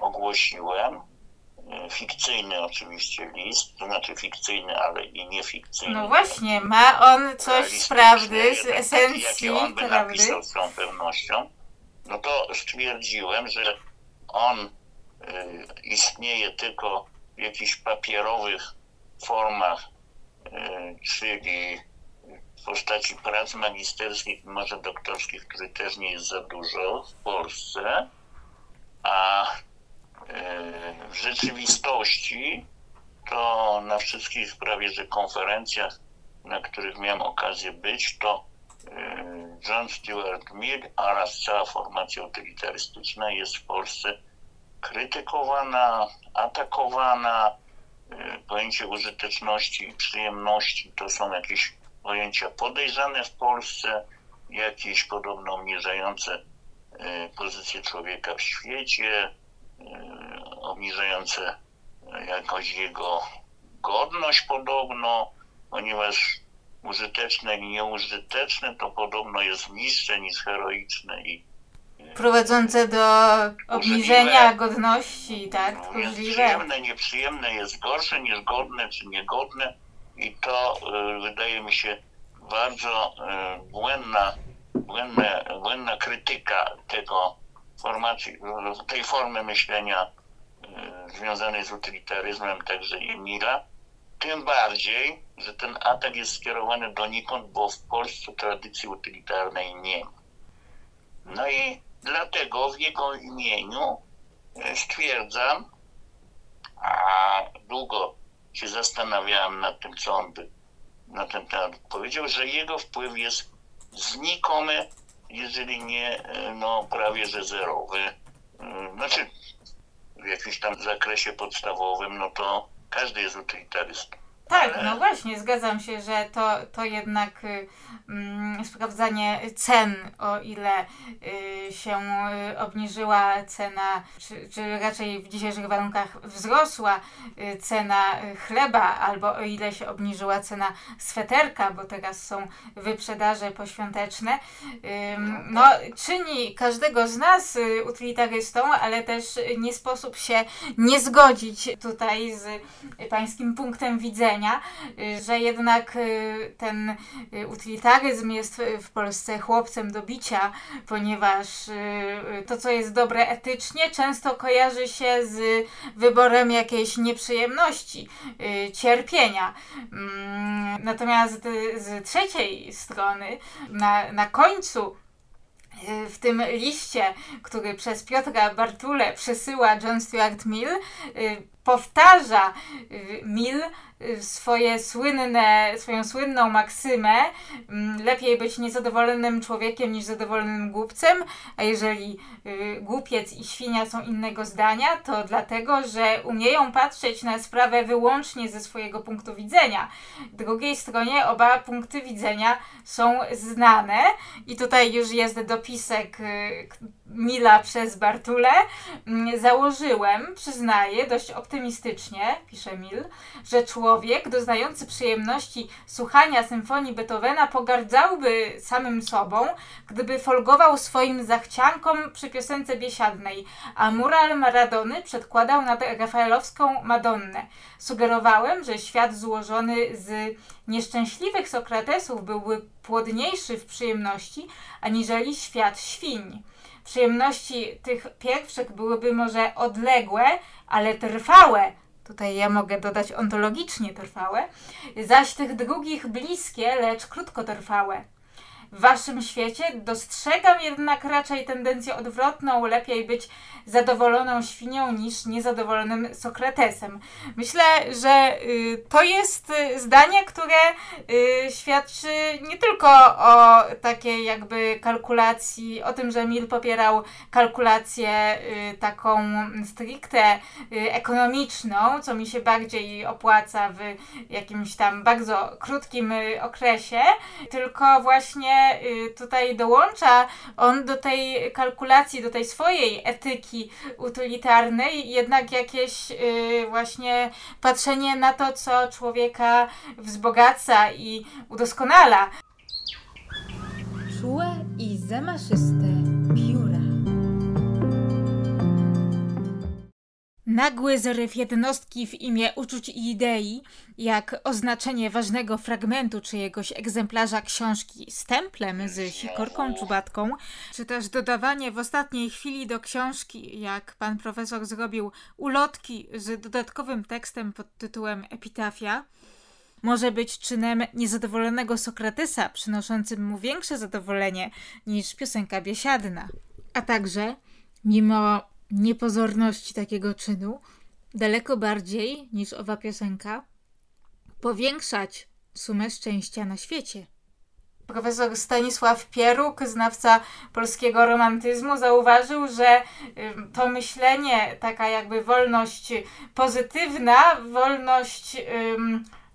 ogłosiłem, y, fikcyjny oczywiście list, to znaczy fikcyjny, ale i niefikcyjny. No właśnie, ma on coś z prawdy, z esencji jakie on by prawdy. napisał z tą pewnością, no to stwierdziłem, że on y, istnieje tylko w jakichś papierowych formach, e, czyli w postaci prac magisterskich, może doktorskich, których też nie jest za dużo w Polsce, a e, w rzeczywistości to na wszystkich prawie że konferencjach, na których miałem okazję być, to e, John Stuart Mill oraz cała formacja utylitarystyczna jest w Polsce krytykowana, atakowana, pojęcie użyteczności i przyjemności to są jakieś pojęcia podejrzane w Polsce, jakieś podobno obniżające pozycję człowieka w świecie, obniżające jakoś jego godność podobno, ponieważ użyteczne i nieużyteczne to podobno jest niższe niż heroiczne i prowadzące do obniżenia godności, tak? Mówiąc przyjemne, nieprzyjemne jest gorsze niż godne czy niegodne i to y, wydaje mi się bardzo y, błędna, błędna, błędna krytyka tego formacji, tej formy myślenia y, związanej z utylitaryzmem także Emila. Tym bardziej, że ten atak jest skierowany donikąd, bo w Polsce tradycji utylitarnej nie ma. No i dlatego w jego imieniu e, stwierdzam, a długo się zastanawiałem nad tym, co on by na ten temat powiedział, że jego wpływ jest znikomy, jeżeli nie e, no, prawie że zerowy. E, znaczy w jakimś tam zakresie podstawowym, no to każdy jest utylitarystą. Tak, no właśnie, zgadzam się, że to, to jednak y, mm, sprawdzanie cen, o ile y, się y, obniżyła cena, czy, czy raczej w dzisiejszych warunkach wzrosła y, cena chleba, albo o ile się obniżyła cena sweterka, bo teraz są wyprzedaże poświąteczne, no, czyni każdego z nas y, utylitarystą, ale też nie sposób się nie zgodzić tutaj z pańskim punktem widzenia Y, że jednak y, ten y, utylitaryzm jest w Polsce chłopcem do bicia, ponieważ to, co jest dobre etycznie, często kojarzy się z wyborem jakiejś nieprzyjemności, cierpienia. Mm, natomiast z trzeciej strony, na, na końcu w tym liście, który przez Piotra Bartule przesyła John Stuart Mill, powtarza Mill swoje słynne, swoją słynną maksymę mm, lepiej być niezadowolonym człowiekiem niż zadowolonym głupcem, a jeżeli y, głupiec i świnia są innego zdania, to dlatego, że umieją patrzeć na sprawę wyłącznie ze swojego punktu widzenia. Drugiej stronie oba punkty widzenia są znane i tutaj już jest dopisek y, Mila przez Bartule. Mm, założyłem, przyznaję, dość optymistycznie, pisze Mil, że człowiek doznający przyjemności słuchania symfonii Beethovena pogardzałby samym sobą, gdyby folgował swoim zachciankom przy piosence biesiadnej, a mural Maradony przedkładał nad rafaelowską Madonnę. Sugerowałem, że świat złożony z nieszczęśliwych Sokratesów byłby płodniejszy w przyjemności, aniżeli świat świń. Przyjemności tych pierwszych byłyby może odległe, ale trwałe, Tutaj ja mogę dodać ontologicznie trwałe, zaś tych drugich bliskie, lecz krótkotrwałe. W waszym świecie dostrzegam jednak raczej tendencję odwrotną, lepiej być zadowoloną świnią niż niezadowolonym Sokratesem. Myślę, że y, to jest y, zdanie, które y, świadczy nie tylko o takiej jakby kalkulacji, o tym, że Mill popierał kalkulację taką stricte ekonomiczną, co mi się bardziej opłaca w jakimś tam bardzo krótkim okresie, tylko właśnie tutaj dołącza on do tej kalkulacji, do tej swojej etyki utylitarnej, jednak jakieś yy, właśnie patrzenie na to, co człowieka wzbogaca i udoskonala. Czułe i zamaszyste Nagły zryw jednostki w imię uczuć i idei, jak oznaczenie ważnego fragmentu czyjegoś egzemplarza książki stemplem z sikorką czubatką, czy też dodawanie w ostatniej chwili do książki, jak pan profesor zrobił ulotki z dodatkowym tekstem pod tytułem Epitafia, może być czynem niezadowolonego Sokratesa, przynoszącym mu większe zadowolenie niż piosenka biesiadna. A także, mimo niepozorności takiego czynu, daleko bardziej niż owa piosenka, powiększać sumę szczęścia na świecie. profesor Stanisław Pieruk, znawca polskiego romantyzmu, zauważył, że to myślenie, taka jakby wolność pozytywna, wolność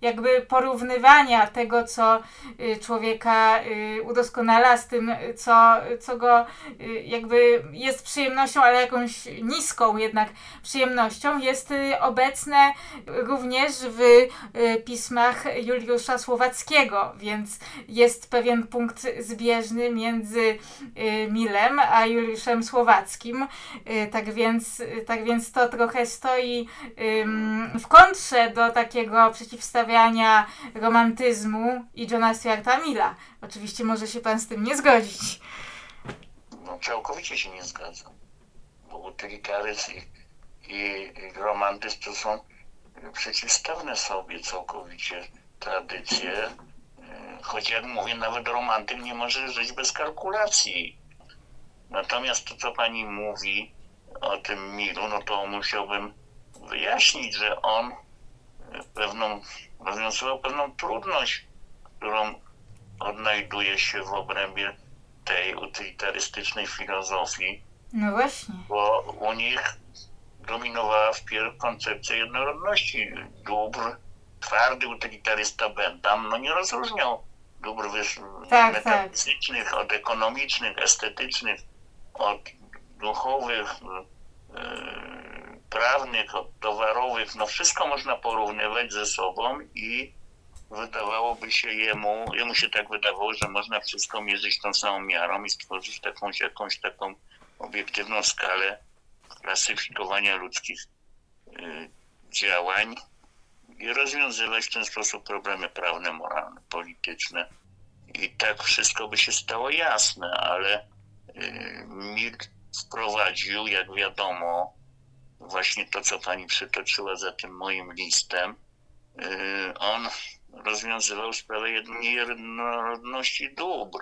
jakby porównywania tego, co y, człowieka y, udoskonala z tym, co, co go y, jakby jest przyjemnością, ale jakąś niską jednak przyjemnością, jest obecne również w pismach Juliusza Słowackiego, więc jest pewien punkt zbieżny między Milem a Juliuszem Słowackim. Tak więc, tak więc to trochę stoi w kontrze do takiego przeciwstawienia uprawiania romantyzmu i Johna Stuarta Milla. Oczywiście może się pan z tym nie zgodzić. No całkowicie się nie zgadzam. Bo utylitaryzm i, i, i romantyzm to są przeciwstawne sobie całkowicie tradycje. E, choć jak mówię, nawet romantyk nie może żyć bez kalkulacji. Natomiast to, co pani mówi o tym Milu, no to musiałbym wyjaśnić, że on pewną rozwiązywał pewną trudność, którą odnajduje się w obrębie tej utylitarystycznej filozofii. No właśnie. Bo u nich dominowała wpierw koncepcja jednorodności dóbr. Twardy utylitarysta Bentham no nie rozróżniał dóbr tak, metafizycznych tak. od ekonomicznych, estetycznych, od duchowych, yy, prawnych, towarowych, no wszystko można porównywać ze sobą i wydawałoby się jemu, jemu się tak wydawało, że można wszystko mierzyć tą samą miarą i stworzyć jakąś, jakąś taką obiektywną skalę klasyfikowania ludzkich y, działań i rozwiązywać w ten sposób problemy prawne, moralne, polityczne. I tak wszystko by się stało jasne, ale y, wprowadził, jak wiadomo, właśnie to, co pani przytoczyła za tym moim listem, y, on rozwiązywał sprawę jednorodności dóbr,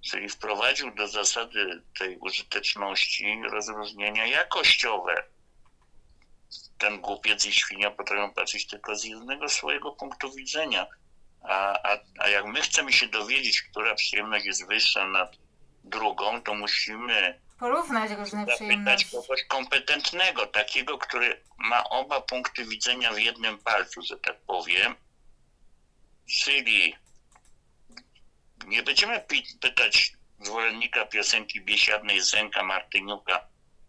czyli wprowadził do zasady tej użyteczności rozróżnienia jakościowe. Ten głupiec i świnia potrafią patrzeć tylko z jednego swojego punktu widzenia. A, a, a jak my chcemy się dowiedzieć, która przyjemność jest wyższa nad drugą, to musimy porównać różne przyjemności. kogoś kompetentnego, takiego, który ma oba punkty widzenia w jednym palcu, że tak powiem. Czyli nie będziemy pytać zwolennika piosenki biesiadnej Zenka Martyniuka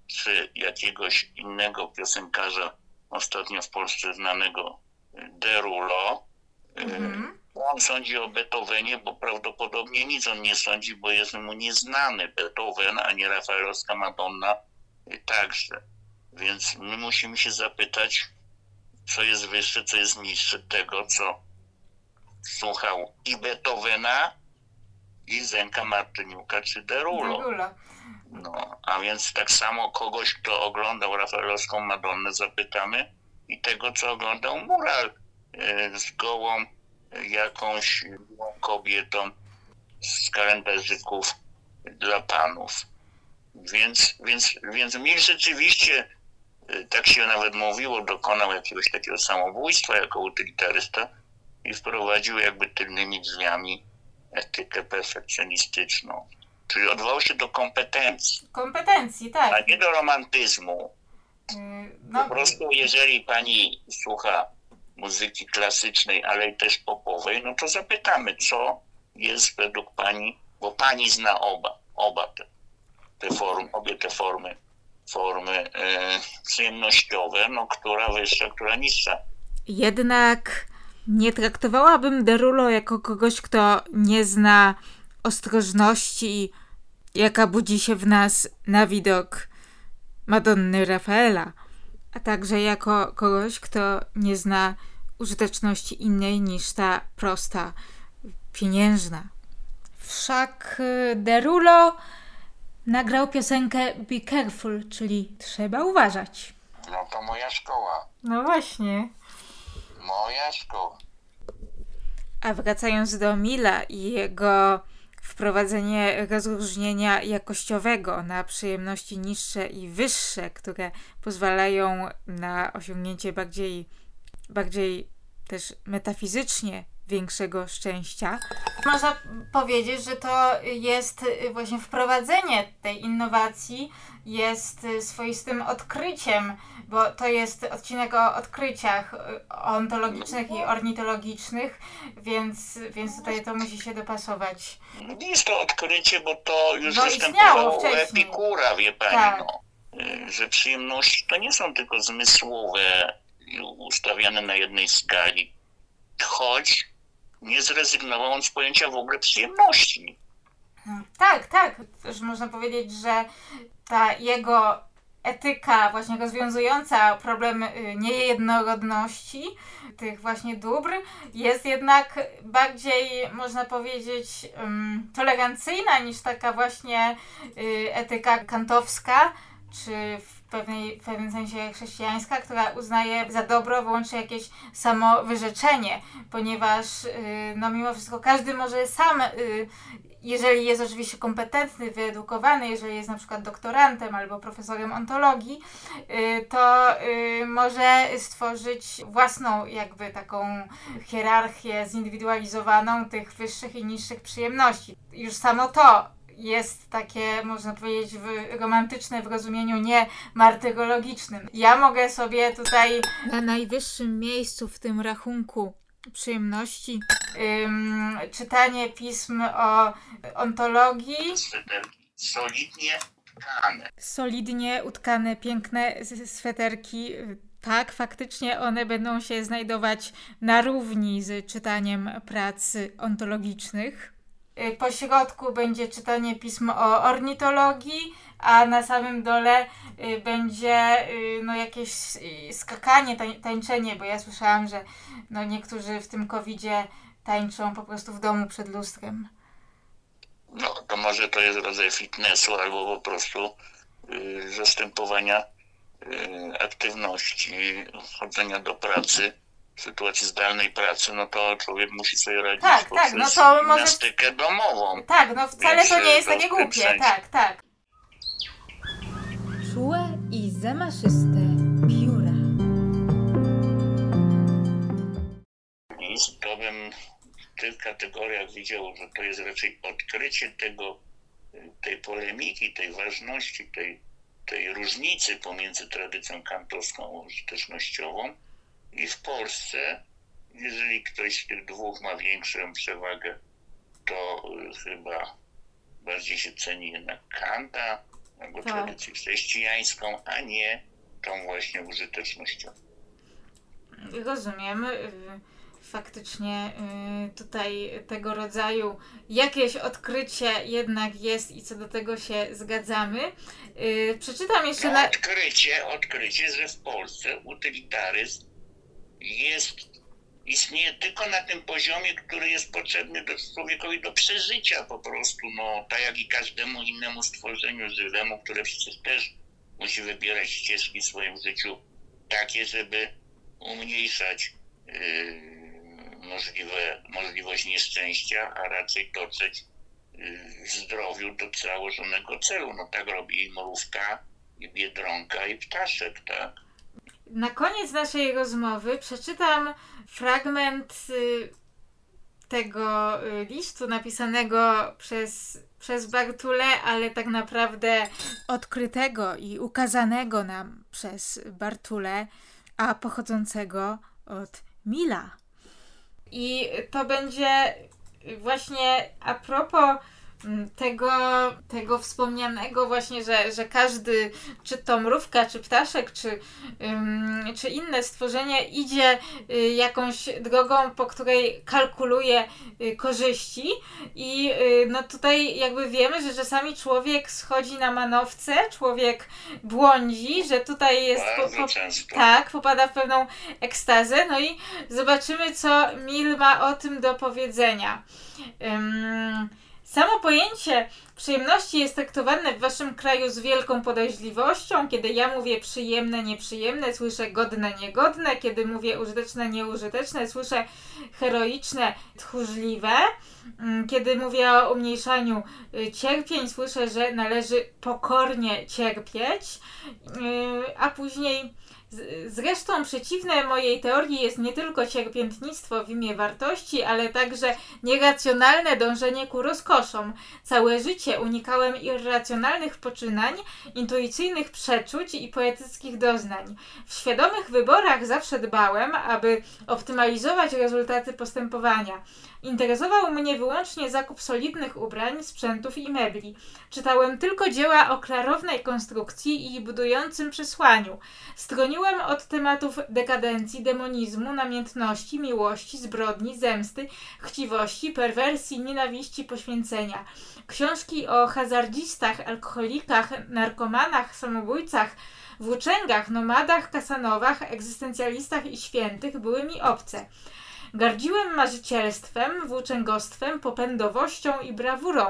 czy jakiegoś innego piosenkarza ostatnio w Polsce znanego Derulo. Mhm on sądzi o Beethovenie, bo prawdopodobnie nic on nie sądzi, bo jest mu nieznany Beethoven, a nie Rafaelowska Madonna także. Więc my musimy się zapytać, co jest wyższe, co jest niższe tego, co słuchał i Beethovena, i Zenka Martyniuka, czy Derulo. No, a więc tak samo kogoś, kto oglądał Rafaelowską Madonnę, zapytamy i tego, co oglądał mural e, z gołą jakąś kobietą z kalendarzyków dla panów. Więc, więc, więc Mil rzeczywiście, y, tak się nawet mówiło, dokonał jakiegoś takiego samobójstwa jako utylitarysta i wprowadził jakby tylnymi drzwiami etykę perfekcjonistyczną. Czyli odwołał się do kompetencji. Kompetencji, tak. A nie do romantyzmu. Yy, no. Po prostu jeżeli pani słucha muzyki klasycznej, ale też popowej, no to zapytamy, co jest według Pani, bo Pani zna oba, oba te, te formy, obie te formy, formy e, przyjemnościowe, no która wyższa, która niższa. Jednak nie traktowałabym Derulo jako kogoś, kto nie zna ostrożności, jaka budzi się w nas na widok Madonny Rafaela a także jako kogoś, kto nie zna użyteczności innej niż ta prosta, pieniężna. Wszak y, Derulo nagrał piosenkę Be Careful, czyli trzeba uważać. No to moja szkoła. No właśnie. Moja szkoła. A wracając do Mila i jego wprowadzenie rozróżnienia jakościowego na przyjemności niższe i wyższe, które pozwalają na osiągnięcie bardziej, bardziej też metafizycznie większego szczęścia. Można powiedzieć, że to jest właśnie wprowadzenie tej innowacji, jest swoistym odkryciem, bo to jest odcinek o odkryciach ontologicznych i ornitologicznych, więc, więc tutaj to musi się dopasować. Jest to odkrycie, bo to już no występowało u Epikura, wie pani, tak. no, że przyjemności to nie są tylko zmysłowe, ustawiane na jednej skali, choć nie zrezygnował on z pojęcia w ogóle przyjemności. Tak, tak. Też można powiedzieć, że ta jego etyka właśnie rozwiązująca problem y, niejednorodności tych właśnie dóbr jest jednak bardziej, można powiedzieć, tolerancyjna niż taka właśnie y, etyka kantowska, czy w pewnej, w pewnym sensie chrześcijańska, która uznaje za dobro wyłącznie jakieś samowyrzeczenie, ponieważ yy, no mimo wszystko każdy może sam, jeżeli jest oczywiście kompetentny, wyedukowany, jeżeli jest na przykład doktorantem albo profesorem ontologii, yy, to y, może stworzyć własną jakby taką hierarchię zindywidualizowaną tych wyższych i niższych przyjemności. Już samo to jest takie, można powiedzieć, w, romantyczne w rozumieniu nie martyrologicznym. Ja mogę sobie tutaj na najwyższym miejscu w tym rachunku przyjemności ym, czytanie pism o ontologii. Solidnie utkane. Solidnie utkane, piękne sweterki. Tak, faktycznie one będą się znajdować na równi z czytaniem prac ontologicznych. Y, po środku będzie czytanie pism o ornitologii, a na samym dole y, będzie y, no, jakieś skakanie, tańczenie, bo ja słyszałam, że no, niektórzy w tym covidzie tańczą po prostu w domu przed lustrem. No, to może to jest rodzaj fitnessu albo po prostu y, zastępowania y, aktywności, chodzenia do pracy w sytuacji zdalnej pracy, no to człowiek musi sobie radzić tak, tak, no to może... domową. Tak, no wcale Więc to nie jest takie głupie, tak, tak. Czułe i zamaszyste pióra. List to bym w tych kategoriach widział, że to jest raczej odkrycie tego, tej polemiki, tej ważności, tej, tej różnicy pomiędzy tradycją kantowską a użytecznościową, i w Polsce, jeżeli ktoś z tych dwóch ma większą przewagę, to chyba bardziej się ceni jednak Kanta albo tak. tradycję chrześcijańską, a nie tą właśnie użytecznością. Rozumiem. Y, faktycznie y, tutaj tego rodzaju jakieś odkrycie jednak jest i co do tego się zgadzamy. Przeczytam jeszcze na... Odkrycie, odkrycie, że w Polsce utylitaryzm jest, istnieje tylko na tym poziomie, który jest potrzebny do człowiekowi do przeżycia po prostu, no tak jak i każdemu innemu stworzeniu żywemu, które przecież też musi wybierać ścieżki w swoim życiu takie, żeby umniejszać yy, możliwe, możliwość nieszczęścia, a raczej dotrzeć yy, zdrowiu do założonego celu. No tak robi i mrówka, i biedronka, i ptaszek, tak? Na koniec naszej rozmowy przeczytam fragment y, tego y, listu napisanego przez, przez Bartule, ale tak naprawdę odkrytego i ukazanego nam przez Bartule, a pochodzącego od Mila. I to będzie właśnie a propos tego, tego wspomnianego właśnie, że, że każdy, czy to mrówka, czy ptaszek, czy, um, czy inne stworzenie idzie y, jakąś drogą, po której kalkuluje y, korzyści. I y, no tutaj jakby wiemy, że czasami człowiek schodzi na manowce, człowiek błądzi, że tutaj jest po, po, tak, popada w pewną ekstazę, no i zobaczymy co Mil ma o tym do powiedzenia. Um, Samo pojęcie przyjemności jest traktowane w waszym kraju z wielką podejrzliwością. Kiedy ja mówię przyjemne, nieprzyjemne, słyszę godne, niegodne. Kiedy mówię użyteczne, nieużyteczne, słyszę heroiczne, tchórzliwe. Mm, kiedy mówię o umniejszaniu y, cierpień, słyszę, że należy pokornie cierpieć, y, a później Zresztą przeciwne mojej teorii jest nie tylko cierpiętnictwo w imię wartości, ale także nieracjonalne dążenie ku rozkoszom. Całe życie unikałem irracjonalnych poczynań, intuicyjnych przeczuć i poetyckich doznań. W świadomych wyborach zawsze dbałem, aby optymalizować rezultaty postępowania. Interesował mnie wyłącznie zakup solidnych ubrań, sprzętów i mebli. Czytałem tylko dzieła o klarownej konstrukcji i budującym przesłaniu. Stroniłem od tematów dekadencji, demonizmu, namiętności, miłości, zbrodni, zemsty, chciwości, perwersji, nienawiści, poświęcenia. Książki o hazardzistach, alkoholikach, narkomanach, samobójcach, włóczęgach, nomadach, kasanowach, egzystencjalistach i świętych były mi obce. Gardziłem marzycielstwem, włóczęgostwem, popędowością i brawurą.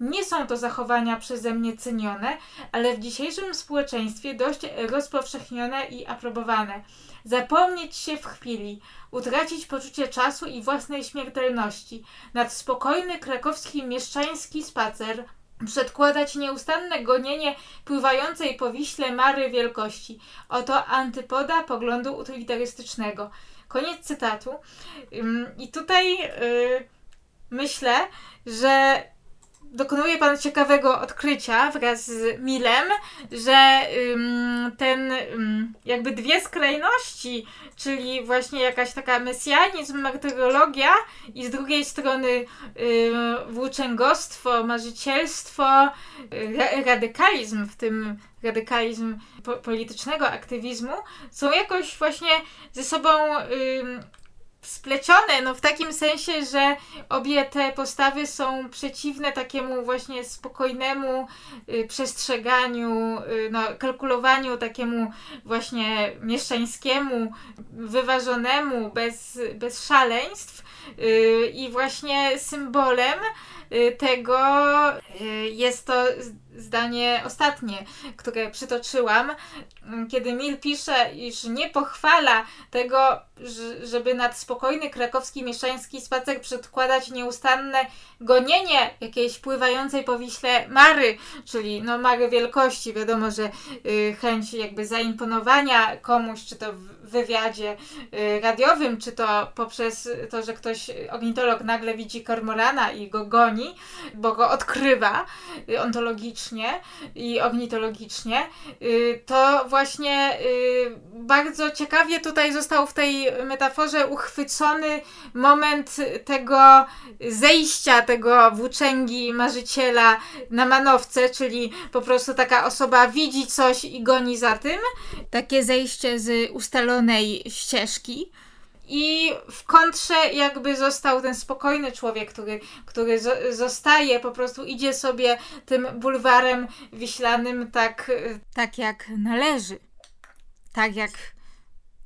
Nie są to zachowania przeze mnie cenione, ale w dzisiejszym społeczeństwie dość rozpowszechnione i aprobowane. Zapomnieć się w chwili, utracić poczucie czasu i własnej śmiertelności, nad spokojny krakowski mieszczański spacer, przedkładać nieustanne gonienie pływającej po Wiśle Mary wielkości. Oto antypoda poglądu utylitarystycznego. Koniec cytatu. I tutaj yy, myślę, że dokonuje pan ciekawego odkrycia wraz z Milem, że ym, ten ym, jakby dwie skrajności, czyli właśnie jakaś taka mesjanizm, martyrologia i z drugiej strony y, włóczęgostwo, marzycielstwo, y, radykalizm, w tym radykalizm po politycznego aktywizmu, są jakoś właśnie ze sobą splecione, no w takim sensie, że obie te postawy są przeciwne takiemu właśnie spokojnemu y, przestrzeganiu, y, no, kalkulowaniu takiemu właśnie mieszczańskiemu, wyważonemu, bez, bez szaleństw y, i właśnie symbolem y, tego y, jest to zdanie ostatnie, które przytoczyłam, kiedy Mil pisze, iż nie pochwala tego, żeby nad spokojny krakowski mieszczański spacer przedkładać nieustanne gonienie jakiejś pływającej po Wiśle Mary, czyli no Mary wielkości. Wiadomo, że y, chęć jakby zaimponowania komuś, czy to wywiadzie y, radiowym, czy to poprzez to, że ktoś, ornitolog nagle widzi kormorana i go goni, bo go odkrywa y, ontologicznie i ornitologicznie, y, to właśnie bardzo ciekawie tutaj został w tej metaforze uchwycony moment tego zejścia tego włóczęgi marzyciela na manowce, czyli po prostu taka osoba widzi coś i goni za tym. Takie zejście z ustalonej ścieżki. I w kontrze jakby został ten spokojny człowiek, który, który zostaje, po prostu idzie sobie tym bulwarem wiślanym tak, tak jak należy. Tak jak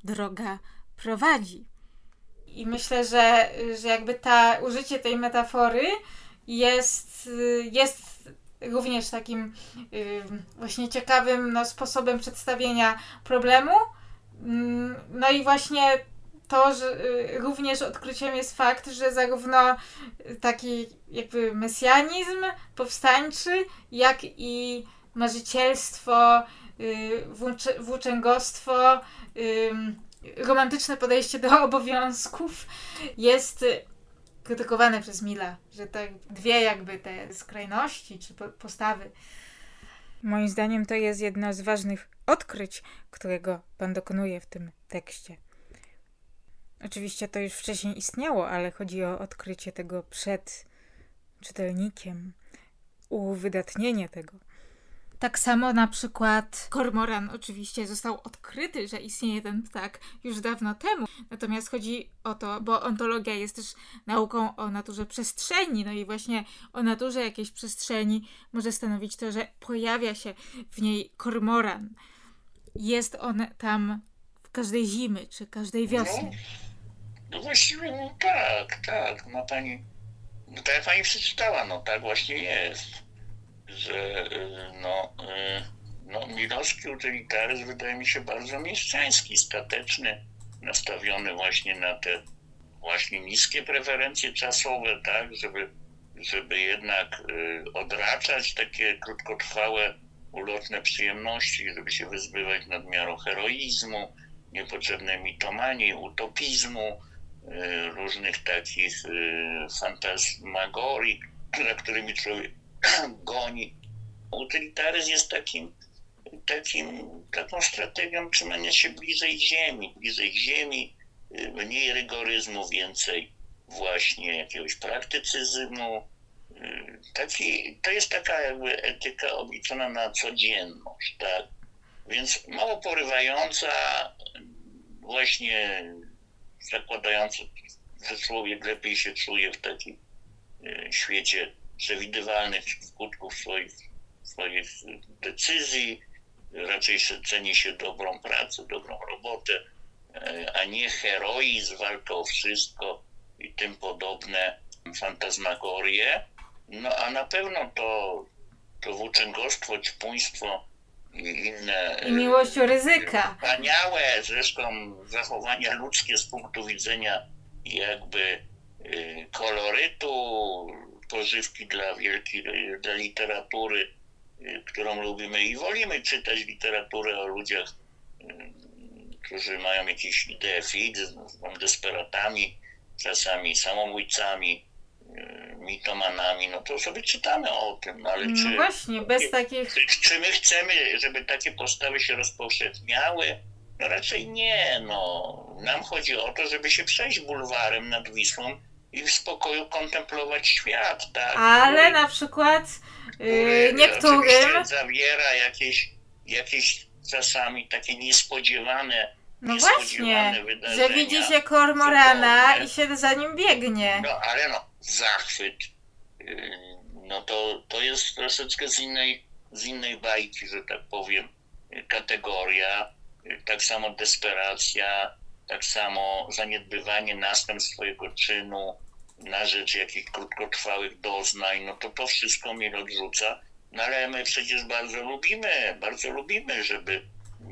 droga prowadzi. I myślę, że, że jakby ta, użycie tej metafory jest, jest również takim y, właśnie ciekawym no, sposobem przedstawienia problemu. Mm, no i właśnie to, że y, również odkryciem jest fakt, że zarówno taki jakby mesjanizm powstańczy, jak i marzycielstwo, y, włóczęgostwo, romantyczne podejście do obowiązków jest krytykowane przez Mila, że te dwie jakby te skrajności czy postawy. Moim zdaniem to jest jedno z ważnych odkryć, którego pan dokonuje w tym tekście. Oczywiście to już wcześniej istniało, ale chodzi o odkrycie tego przed czytelnikiem, uwydatnienie tego. Tak samo na przykład kormoran oczywiście został odkryty, że istnieje ten ptak już dawno temu. Natomiast chodzi o to, bo ontologia jest też nauką o naturze przestrzeni, no i właśnie o naturze jakiejś przestrzeni może stanowić to, że pojawia się w niej kormoran. Jest on tam w każdej zimy czy każdej wiosny. No, no właściwie no tak, tak. Ma pani No tak jak pani przeczytała, no tak właśnie jest, że no, no milowski utylitaryzm wydaje mi się bardzo mieszczański, stateczny, nastawiony właśnie na te właśnie niskie preferencje czasowe, tak, żeby, żeby jednak odraczać takie krótkotrwałe ulotne przyjemności, żeby się wyzbywać nadmiaru heroizmu, niepotrzebnej mitomanii, utopizmu, y, różnych takich y, fantasmagorii, za którymi człowiek goni. Utylitaryzm jest takim, takim, taką strategią trzymania się bliżej ziemi, bliżej ziemi, y, mniej rygoryzmu, więcej właśnie jakiegoś praktycyzmu, taki, to jest taka jakby etyka obliczona na codzienność, tak? Więc mało porywająca, właśnie zakładająca, że człowiek lepiej się czuje w takim e, świecie przewidywalnych skutków swoich, swoich decyzji, raczej ceni się dobrą pracę, dobrą robotę, e, a nie heroizm, walkę o wszystko i tym podobne fantazmagorie. No a na pewno to, to włóczęgostwo, ćpuństwo i inne... I miłość o ryzyka. Wspaniałe zresztą zachowania ludzkie z punktu widzenia jakby y, kolorytu, pożywki dla wielkiej, dla literatury, y, którą lubimy i wolimy czytać literaturę o ludziach, którzy mają jakieś idee fix, są desperatami, czasami samobójcami, mitomanami, no to sobie czytamy o tym, ale no czy... właśnie, bez takich... Czy, czy my chcemy, żeby takie postawy się rozpowszechniały? No raczej nie, no. Nam chodzi o to, żeby się przejść bulwarem nad Wisłą i w spokoju kontemplować świat, tak? Ale który, na przykład yy, niektórym... zawiera jakieś, jakieś czasami takie niespodziewane no właśnie, że widzi się kormorana i się za nim biegnie. No ale no, zachwyt, y, no to, to jest troszeczkę z innej, z innej bajki, że tak powiem, kategoria. Tak samo desperacja, tak samo zaniedbywanie następstw swojego czynu na rzecz jakichś krótkotrwałych doznań, no to to wszystko mnie odrzuca. No ale my przecież bardzo lubimy, bardzo lubimy, żeby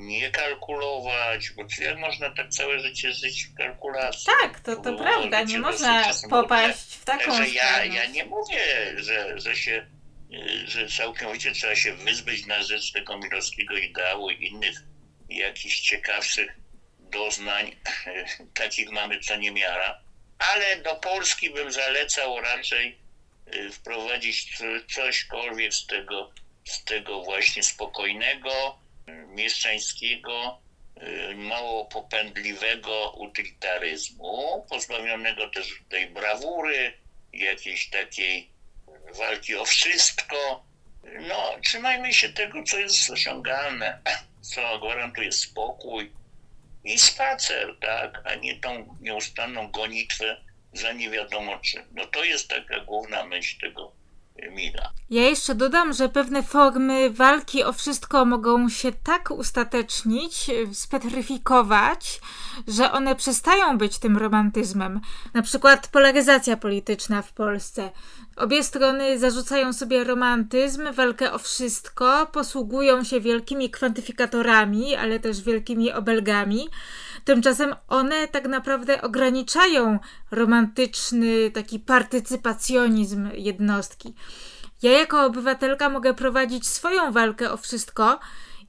nie kalkulować, bo jak można tak całe życie żyć w kalkulacji? Tak, to, to prawda, nie można popaść w taką Także ja, ja nie mówię, że, że się że całkowicie trzeba się wyzbyć na rzecz tego milowskiego ideału i innych jakichś ciekawszych doznań, takich mamy co niemiara, ale do Polski bym zalecał raczej y, wprowadzić cośkolwiek z tego, z tego właśnie spokojnego, mieszczańskiego, y, mało popędliwego utylitaryzmu, pozbawionego też tej brawury, jakiejś takiej walki o wszystko. No, trzymajmy się tego, co jest osiągalne, co gwarantuje spokój i spacer, tak, a nie tą nieustanną gonitwę za nie wiadomo czym. No to jest taka główna myśl tego ja jeszcze dodam, że pewne formy walki o wszystko mogą się tak ustatecznić, spetryfikować, że one przestają być tym romantyzmem. Na przykład polaryzacja polityczna w Polsce. Obie strony zarzucają sobie romantyzm, walkę o wszystko, posługują się wielkimi kwantyfikatorami, ale też wielkimi obelgami. Tymczasem one tak naprawdę ograniczają romantyczny taki partycypacjonizm jednostki. Ja jako obywatelka mogę prowadzić swoją walkę o wszystko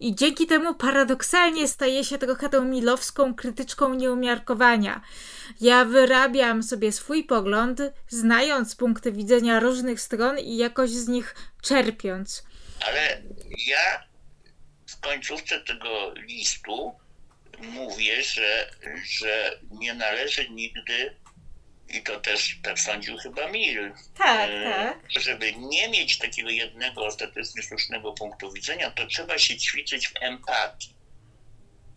i dzięki temu paradoksalnie staję się trochę tą milowską krytyczką nieumiarkowania. Ja wyrabiam sobie swój pogląd, znając punkty widzenia różnych stron i jakoś z nich czerpiąc. Ale ja w końcówce tego listu mówię, że, że nie należy nigdy, i to też tak sądził chyba Mill, tak, e, tak. żeby nie mieć takiego jednego ostatecznie słusznego punktu widzenia, to trzeba się ćwiczyć w empatii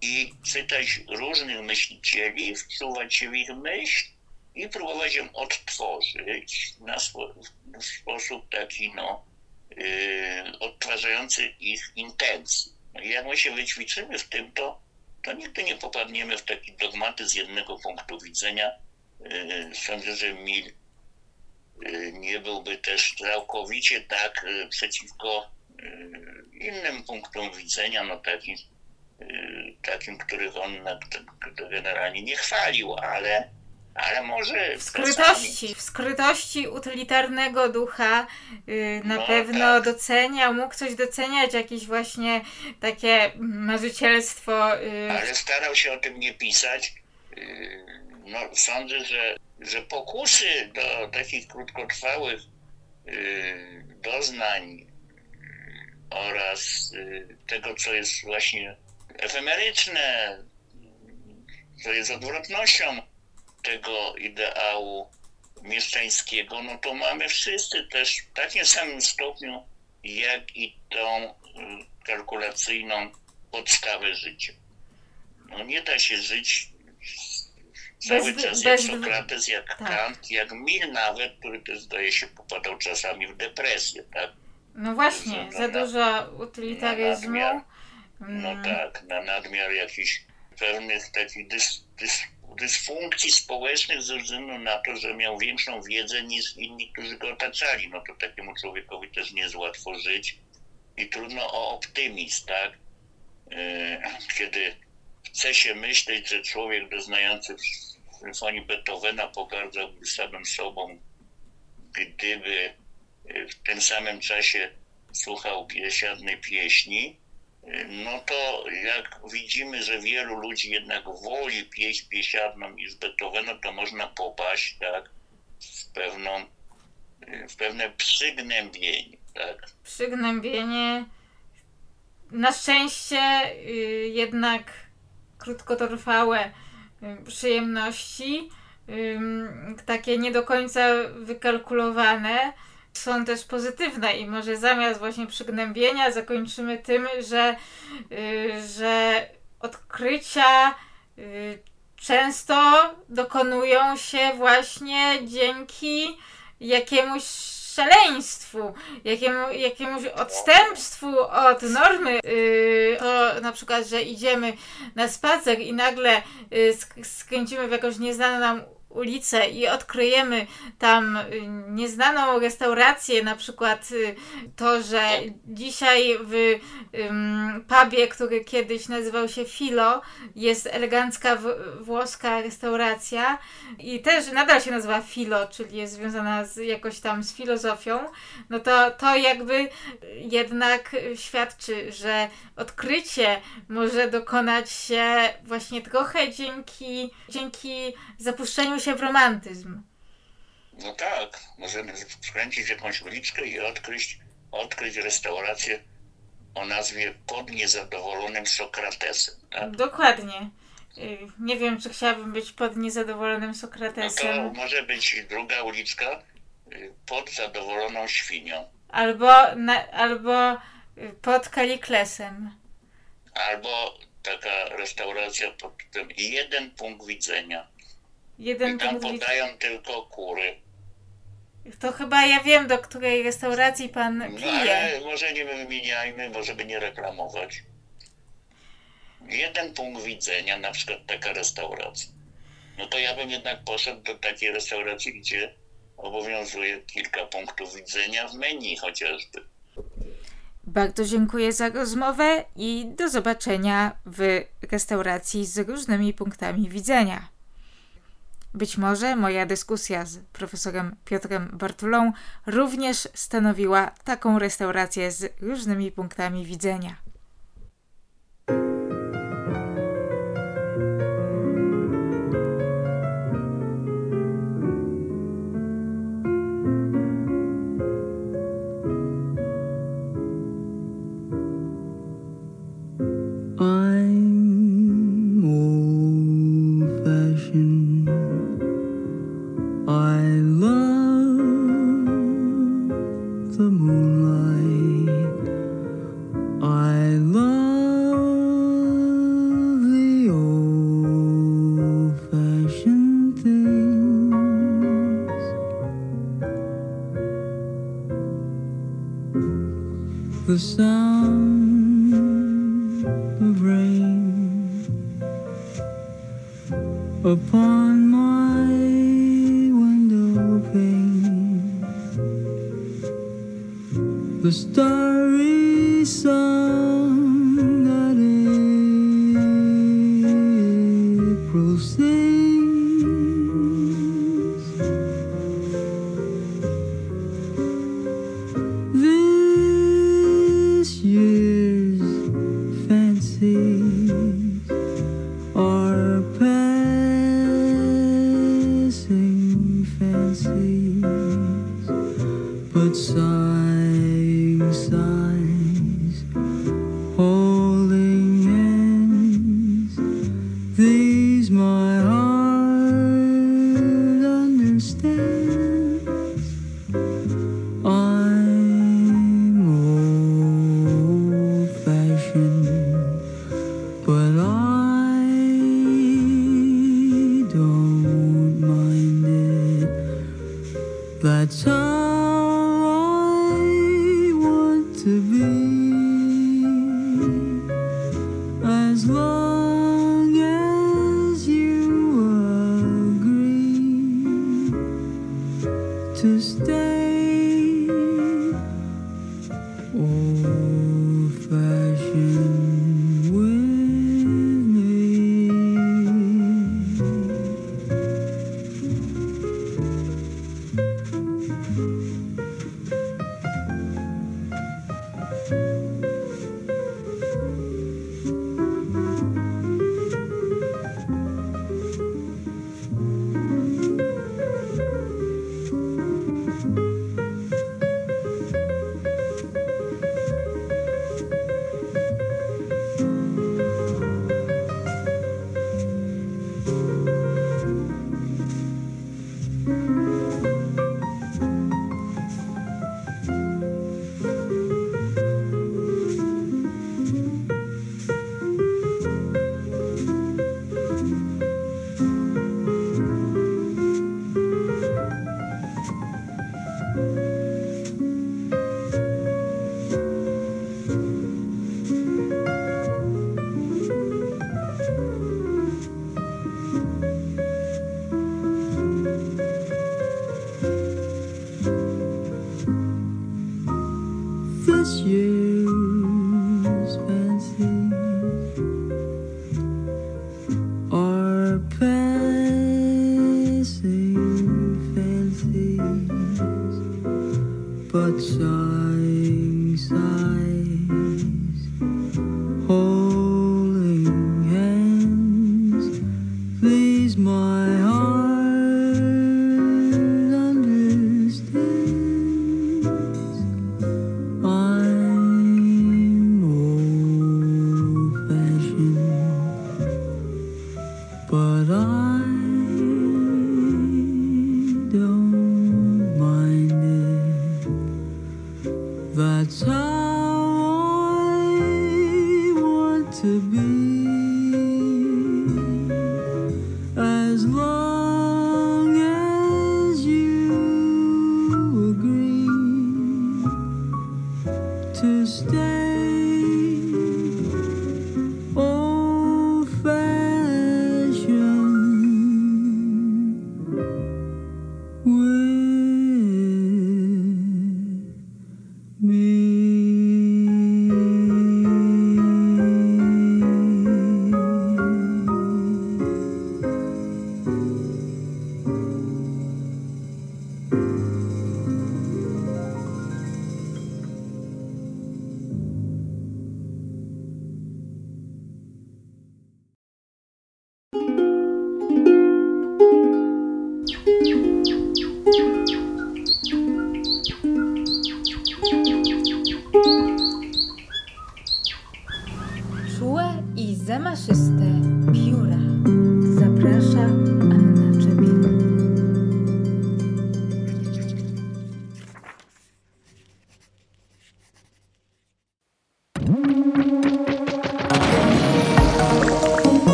i czytać różnych myślicieli, wczuwać się w ich myśl i próbować ją odtworzyć na spo, w sposób taki, no, yy, odtwarzający ich intencje. No jak my się wyćwiczymy w tym, to to nigdy nie popadniemy w taki dogmaty z jednego punktu widzenia. Yy, sądzę, że Mil y, nie byłby też całkowicie tak y, przeciwko innym punktom widzenia, no takim, takim których on generalnie nie chwalił, ale ale może w skrytości, w skrytości utylitarnego ducha yy, na no, pewno tak. doceniał, mógł coś doceniać, jakieś właśnie takie marzycielstwo. Yy. Ale starał się o tym nie pisać. Yy, no, sądzę, że, że pokusy do takich krótkotrwałych yy, doznań yy, oraz yy, tego, co jest właśnie efemeryczne, co jest odwrotnością tego ideału mieszczańskiego, no to mamy wszyscy też w takim samym stopniu, jak i tą y, kalkulacyjną podstawę życia. No nie da się żyć cały bez, czas bez, jak Sokrates, jak tak. Kant, jak Mill nawet, który też zdaje się popadał czasami w depresję, tak? No właśnie, za na, dużo utylitaryzmu. Na nadmiar, no mm. tak, na nadmiar jakichś pewnych takich dys, dys, dysfunkcji społecznych ze względu na to, że miał większą wiedzę niż inni, którzy go otaczali. No to takiemu człowiekowi też nie jest łatwo żyć i trudno o optymizm, tak? E, kiedy chce się myśleć, że człowiek doznający symfonii Beethovena pogardzałby samym sobą, gdyby w tym samym czasie słuchał biesiadnej pieśni, no to jak widzimy, że wielu ludzi jednak woli pieśń piesiadną niż Beethovena, to można popaść tak, w, pewną, w pewne przygnębienie. Tak? Przygnębienie. Na szczęście y, jednak krótkotrwałe y, przyjemności, takie nie do końca wykalkulowane są też pozytywne i może zamiast właśnie przygnębienia zakończymy tym, że, yy, że odkrycia yy, często dokonują się właśnie dzięki jakiemuś szaleństwu, jakiemu, jakiemuś odstępstwu od normy. Yy, to na przykład, że idziemy na spacer i nagle yy, skręcimy w jakąś nieznaną nam ulicę i odkryjemy tam y, nieznaną restaurację, na przykład y, to, że dzisiaj w pubie, który kiedyś nazywał się Filo, jest elegancka włoska restauracja i też nadal się nazywa Filo, czyli jest związana z, jakoś tam z filozofią, no to to jakby jednak świadczy, że odkrycie może dokonać się właśnie trochę dzięki, dzięki zapuszczeniu się w romantyzm. No tak, możemy skręcić jakąś uliczkę i odkryć, odkryć restaurację o nazwie Pod niezadowolonym Sokratesem. Tak? Dokładnie. Y, nie wiem, czy chciałabym być pod niezadowolonym Sokratesem. No to może być druga uliczka y, pod zadowoloną świnią. Albo, na, albo y, pod Kaliklesem. Albo taka restauracja pod tym jeden punkt widzenia. Jeden I tam podają tylko kury. To chyba ja wiem, do której restauracji pan no, pije. ale może nie wymieniajmy, może by nie reklamować. Jeden punkt widzenia, na przykład taka restauracja. No to ja bym jednak poszedł do takiej restauracji, gdzie obowiązuje kilka punktów widzenia w menu chociażby. Bardzo dziękuję za rozmowę i do zobaczenia w restauracji z różnymi punktami widzenia. Być może moja dyskusja z profesorem Piotrem Bartulą również stanowiła taką restaurację z różnymi punktami widzenia. my heart understand.